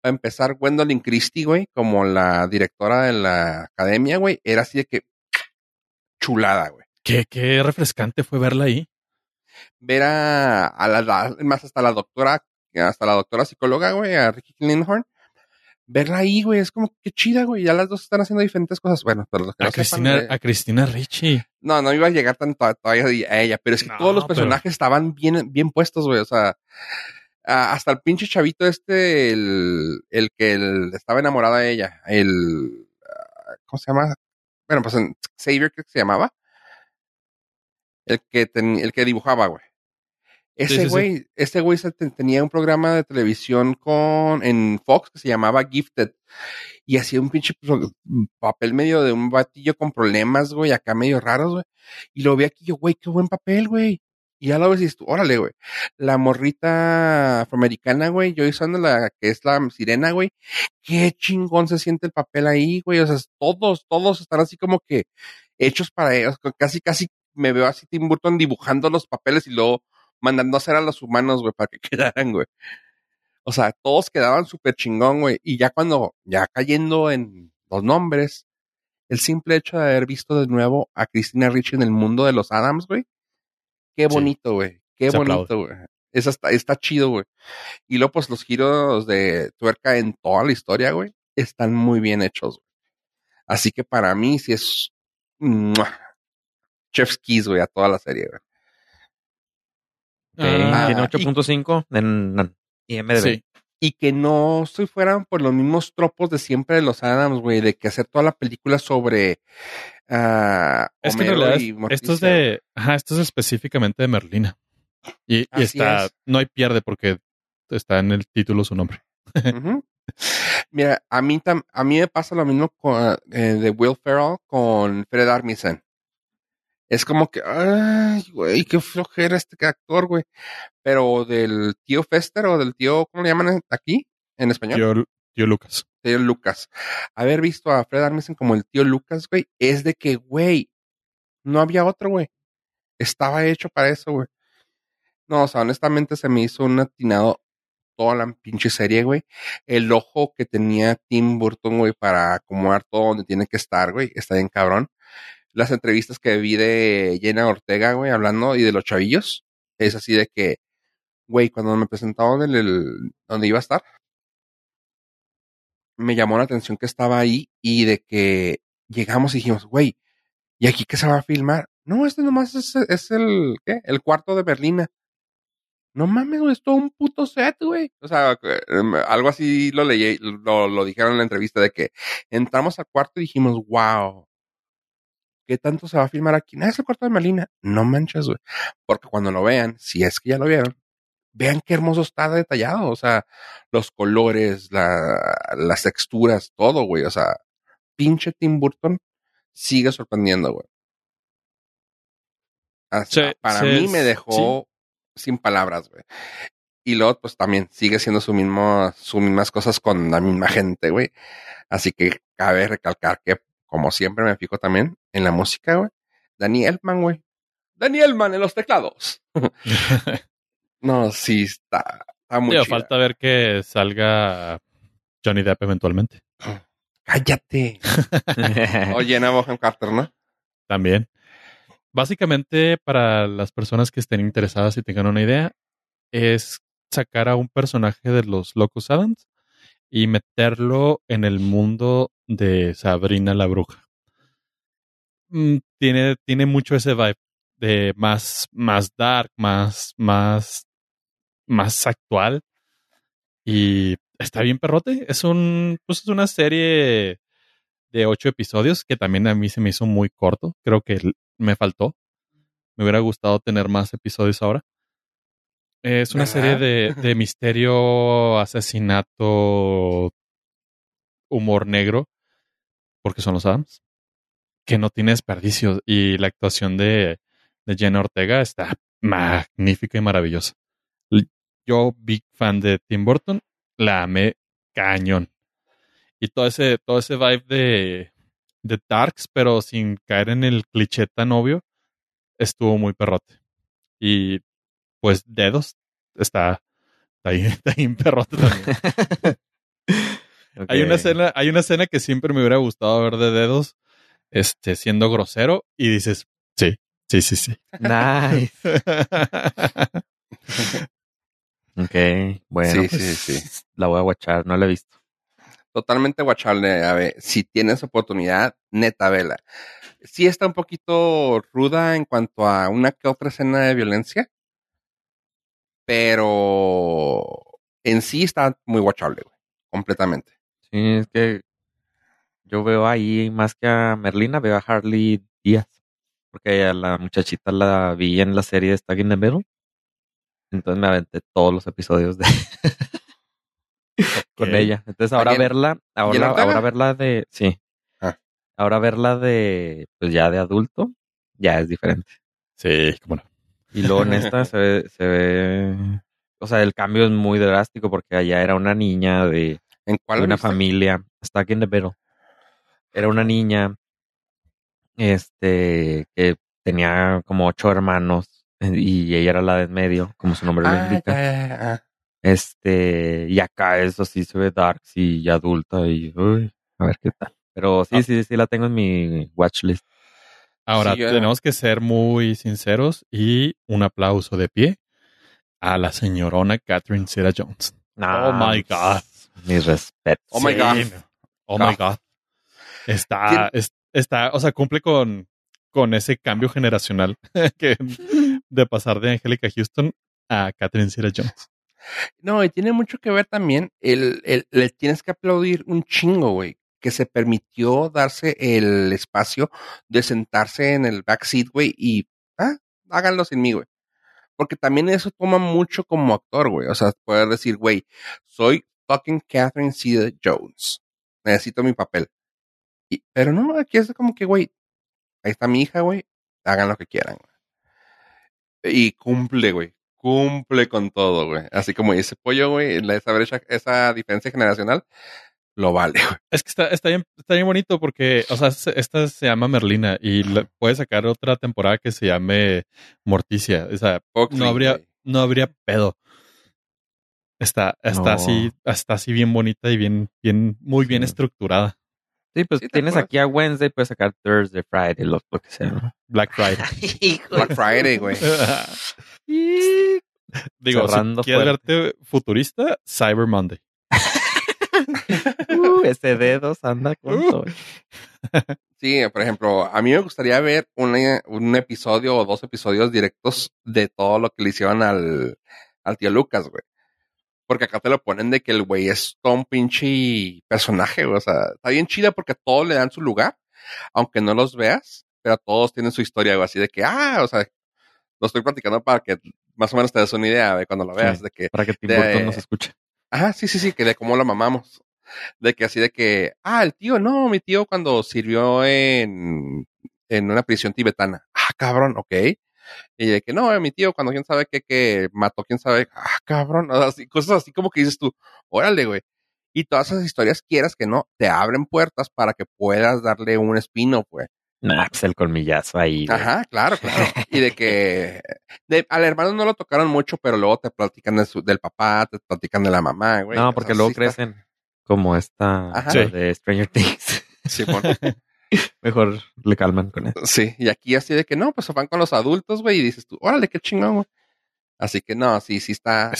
para empezar, Gwendolyn Christie, güey, como la directora de la academia, güey, era así de que chulada, güey. Qué, qué refrescante fue verla ahí. Ver a, a la, la- más hasta la doctora, hasta la doctora psicóloga, güey, a Ricky Lindhorn, verla ahí, güey, es como que chida, güey, ya las dos están haciendo diferentes cosas. Bueno, pero los que A no sepan, Cristina, güey, a Cristina Ricci. no, no iba a llegar tanto a, todavía a ella, pero es que No, todos los pero- personajes estaban bien, bien puestos, güey. O sea, a- hasta el pinche chavito este, el, el que el- estaba enamorado de ella, el, ah, ¿cómo se llama? Bueno, pues en Xavier creo que se llamaba. El que, ten- el que dibujaba, güey. Ese sí, sí. güey, ese güey tenía un programa de televisión con, en Fox que se llamaba Gifted. Y hacía un pinche pro- papel medio de un batillo con problemas, güey, acá medio raros, güey. Y lo vi aquí yo, güey, qué buen papel, güey. Y ya lo ves y tú, órale, güey. La morrita afroamericana, güey, yo usando la que es la sirena, güey. Qué chingón se siente el papel ahí, güey. O sea, todos, todos están así como que hechos para ellos. Casi, casi me veo así Tim Burton dibujando los papeles y luego mandando a hacer a los humanos, güey, para que quedaran, güey. O sea, todos quedaban súper chingón, güey. Y ya cuando, ya cayendo en los nombres, el simple hecho de haber visto de nuevo a Cristina Ricci en el mundo de los Adams, güey. Qué bonito, güey. Qué Se bonito, güey. Esa está, está chido, güey. Y luego, pues, los giros de tuerca en toda la historia, güey, están muy bien hechos, güey. Así que para mí sí es ¡mua! Chef's Kiss, güey, a toda la serie, güey. Ah, tiene y- 8.5 en IMDb. Sí. y que no se fueran por los mismos tropos de siempre de los Adams, güey, de que hacer toda la película sobre Es que en realidad esto es de, ajá, esto es específicamente de Merlina. Y, está, es. no hay pierde porque está en el título su nombre. Mira, a mí, tam- a mí me pasa lo mismo con, eh, de Will Ferrell con Fred Armisen. Es como que, ay, güey, qué flojera este actor, güey. Pero del tío Fester o del tío, ¿cómo le llaman aquí? En español. Tío, tío Lucas. tío Lucas. Haber visto a Fred Armisen como el tío Lucas, güey, es de que, güey, no había otro, güey. Estaba hecho para eso, güey. No, o sea, honestamente se me hizo un atinado toda la pinche serie, güey. El ojo que tenía Tim Burton, güey, para acomodar todo donde tiene que estar, güey, está bien cabrón. Las entrevistas que vi de Jenna Ortega, güey, hablando y de los chavillos, es así de que, güey, cuando me presentaron donde iba a estar, me llamó la atención que estaba ahí y de que llegamos y dijimos, güey, ¿y aquí qué se va a filmar? No, este nomás es, es el. El cuarto de Berlina. No mames, güey, es todo un puto set, güey. O sea, eh, algo así lo leí, lo, lo dijeron en la entrevista de que entramos al cuarto y dijimos, wow, ¿qué tanto se va a filmar aquí? No, es el cuarto de Berlina. No manches, güey. Porque cuando lo vean, si es que ya lo vieron, vean qué hermoso está detallado. O sea, los colores, la, las texturas, todo, güey. O sea, pinche Tim Burton sigue sorprendiendo, güey. Hasta Sí, para sí, mí me sí. dejó sin palabras, güey. Y luego, pues también sigue siendo su mismo, sus mismas cosas con la misma gente, güey. Así que cabe recalcar que, como siempre, me fijo también en la música, güey. Danny Elfman, güey. Danny Elfman en los teclados. No, sí, está, está muy chida. falta ver que salga Johnny Depp eventualmente. Cállate. Oye, Jenna Bohem Carter, ¿no? También. Básicamente, para las personas que estén interesadas y tengan una idea, es sacar a un personaje de los Locus Adams y meterlo en el mundo de Sabrina la Bruja. Mm, tiene, tiene mucho ese vibe de más, más dark, más, más, más actual. Y está bien perrote. Es un, pues es una serie de ocho episodios que también a mí se me hizo muy corto. Creo que me faltó. Me hubiera gustado tener más episodios ahora. Es una serie de, de misterio, asesinato, humor negro, porque son los Adams, que no tiene desperdicio. Y la actuación de, de Jenna Ortega está magnífica y maravillosa. Yo, big fan de Tim Burton, la amé cañón. Y todo ese, todo ese vibe de, de Darks, pero sin caer en el cliché tan obvio, estuvo muy perrote. Y pues Dedos está ahí, está ahí en perrote también. Hay una escena, hay una escena que siempre me hubiera gustado ver de Dedos, este, siendo grosero, y dices, sí, sí, sí, sí. Nice. Ok, bueno. Sí, pues, sí, sí. La voy a watchar, no la he visto. Totalmente guachable. A ver, si tienes oportunidad, neta, vela. Sí está un poquito ruda en cuanto a una que otra escena de violencia, pero en sí está muy guachable, güey. Completamente. Sí, es que yo veo ahí más que a Merlina, veo a Harley Díaz. Porque a la muchachita la vi en la serie de Stag in the Middle. Entonces me aventé todos los episodios de con ella. Entonces ahora ¿Alguien- verla, ahora, ahora verla de, sí. Ah. Ahora verla de, pues ya de adulto, ya es diferente. Sí, cómo no. Y luego en esta se ve, se ve, o sea, el cambio es muy drástico porque allá era una niña de, ¿En cuál? de una familia, Stuck in the Middle. Era una niña, este, que tenía como ocho hermanos eh, y ella era la de en medio, como su nombre lo Ah, indica. ya, ya, ya. Este, y acá eso sí se ve dark y adulta y, uy, a ver qué tal. Pero sí, Ah. sí, sí la tengo en mi watchlist. Ahora, Sí, tenemos que ser muy sinceros y un aplauso de pie a la señorona Catherine Zeta Jones. Oh my God. Mis respetos. Oh my God. Oh my God. Está, es- está, o sea, cumple con, con ese cambio generacional que, de pasar de Angélica Houston a Catherine Zeta Jones. No, y tiene mucho que ver también, el, el- le tienes que aplaudir un chingo, güey, que se permitió darse el espacio de sentarse en el backseat, güey, y, ah, háganlo sin mí, güey. Porque también eso toma mucho como actor, güey. O sea, poder decir, güey, soy fucking Catherine Zeta Jones. Necesito mi papel. Y, pero no, aquí es como que, güey, ahí está mi hija, güey, hagan lo que quieran. Y cumple, güey. Cumple con todo, güey. Así como dice Pollo, güey, esa brecha, esa diferencia generacional, lo vale, güey. Es que está, está, bien, está bien bonito porque, o sea, se- esta se llama Merlina y puede sacar otra temporada que se llame Morticia. O sea, no habría, no habría pedo. Está, está No. así, está así bien bonita y bien, bien, muy bien Sí. estructurada. Sí, pues Sí, ¿te tienes acuerdas? aquí a Wednesday, puedes sacar Thursday, Friday, lo, lo que sea. ¿no? Black Friday. Black Friday, güey. Digo, Cerrando si quieres fuerte. verte futurista, Cyber Monday. Uh, ese dedos anda con Uh. todo. Sí, por ejemplo, a mí me gustaría ver una- un episodio o dos episodios directos de todo lo que le hicieron al, al tío Lucas, güey. Porque acá te lo ponen de que el güey es todo un pinche personaje. O sea, está bien chida porque a todos le dan su lugar, aunque no los veas, pero todos tienen su historia, güey. Así de que, ah, o sea, lo estoy platicando para que más o menos te des una idea de cuando lo veas, Sí. de que Para que Tim Burton nos escuche. Ajá, sí, sí, sí, que de cómo lo mamamos. De que así de que, ah, el tío, no, mi tío cuando sirvió en, en una prisión tibetana. Ah, cabrón, ok. Y de que no, mi tío cuando quién sabe qué, que mató quién sabe, ah, cabrón, así, cosas así como que dices tú, órale, güey. Y todas esas historias, quieras que no, te abren puertas para que puedas darle un spin-off, güey. Nah, pues el colmillazo ahí. güey. Ajá, claro, claro. Y de que de, al hermano no lo tocaron mucho, pero luego te platican de su- del papá, te platican de la mamá, güey. no, porque luego sí está- crecen como esta. Sí. de Stranger Things. Simón. Mejor le calman con eso. Sí, y aquí así de que no, pues se van con los adultos, güey, y dices tú, órale, qué chingón, güey. Así que no, sí, sí está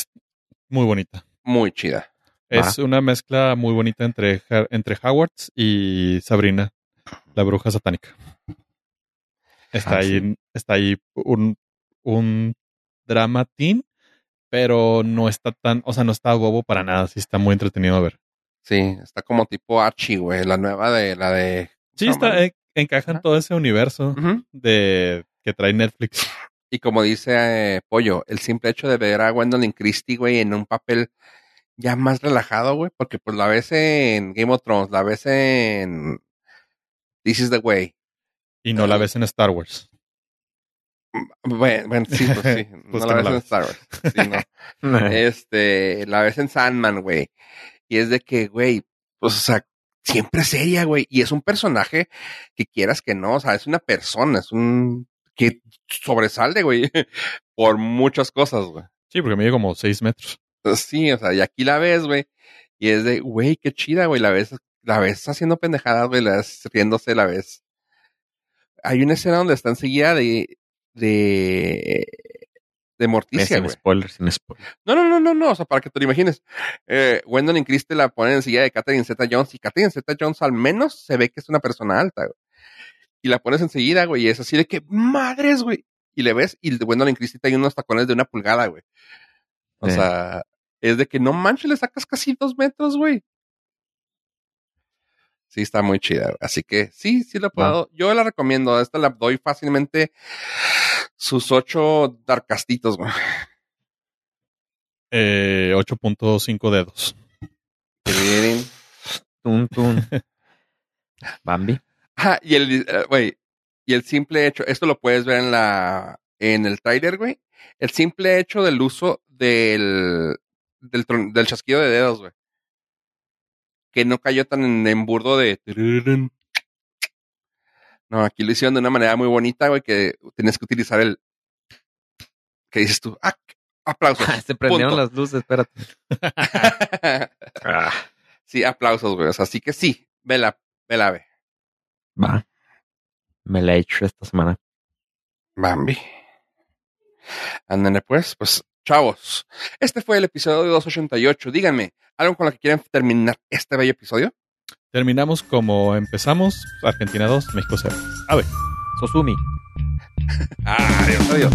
Muy bonita. muy chida. Es una mezcla muy bonita entre, entre Howards y Sabrina, la bruja satánica. Está Ah, ahí, sí. está ahí un, un drama teen pero no está tan, o sea, no está bobo para nada, sí está muy entretenido a ver. Sí, está como tipo Archie, güey. La nueva de la de. Sí, No, está, eh, encaja en todo ese universo de que trae Netflix. Y como dice eh, Pollo, el simple hecho de ver a Gwendolyn Christie, güey, en un papel ya más relajado, güey, porque pues la ves en Game of Thrones, la ves en This is the Way. Y no la Ah. ves en Star Wars. Bueno, bueno, sí, pues sí. Pues no que la ves la en ves. Star Wars. Sí, no. este, la ves en Sandman, güey. Y es de que, güey, pues, o sea, siempre seria, güey. Y es un personaje que quieras que no, o sea, es una persona, es un que sobresale, güey, por muchas cosas, güey. Sí, porque mide como 6 metros. Sí, o sea, y aquí la ves, güey, y es de, güey, qué chida, güey, la ves, la ves haciendo pendejadas, güey, la ves riéndose, la ves. Hay una escena donde está enseguida de, de, de Morticia, sin güey. sin. No, no, no, no, no, o sea, para que te lo imagines. Eh, Gwendolyn Christie la ponen enseguida de Catherine Zeta Jones y Catherine Zeta Jones al menos se ve que es una persona alta, güey. Y la pones enseguida, güey, y es así de que, madres, güey. Y le ves, y Gwendolyn Christie tiene unos tacones de una pulgada, güey. O Sí. sea, es de que no manches, le sacas casi dos metros, güey. Sí, está muy chida. Así que sí, sí la puedo. Yo la recomiendo. Esta la doy fácilmente sus ocho darkastitos, güey. Eh, 8.5 dedos. Tun, tun. Bambi. Ah, y el, eh, güey, y el simple hecho, esto lo puedes ver en la, en el trailer, güey. El simple hecho del uso del, del, tron- del chasquido de dedos, güey. Que no cayó tan en, en burdo de... No, aquí lo hicieron de una manera muy bonita, güey, que tienes que utilizar el... Que dices tú, ah, aplausos. Se prendieron Punto. las luces, espérate. Ah, sí, aplausos, güey. O sea, así que sí, vela, vela, ve. va. Me la he hecho esta semana. Bambi. Ándale pues, pues, chavos. Este fue el episodio 288. Díganme, ¿algo con lo que quieran terminar este bello episodio? Terminamos como empezamos. Argentina 2, México 0. A ver. Sosumi. Adiós, adiós.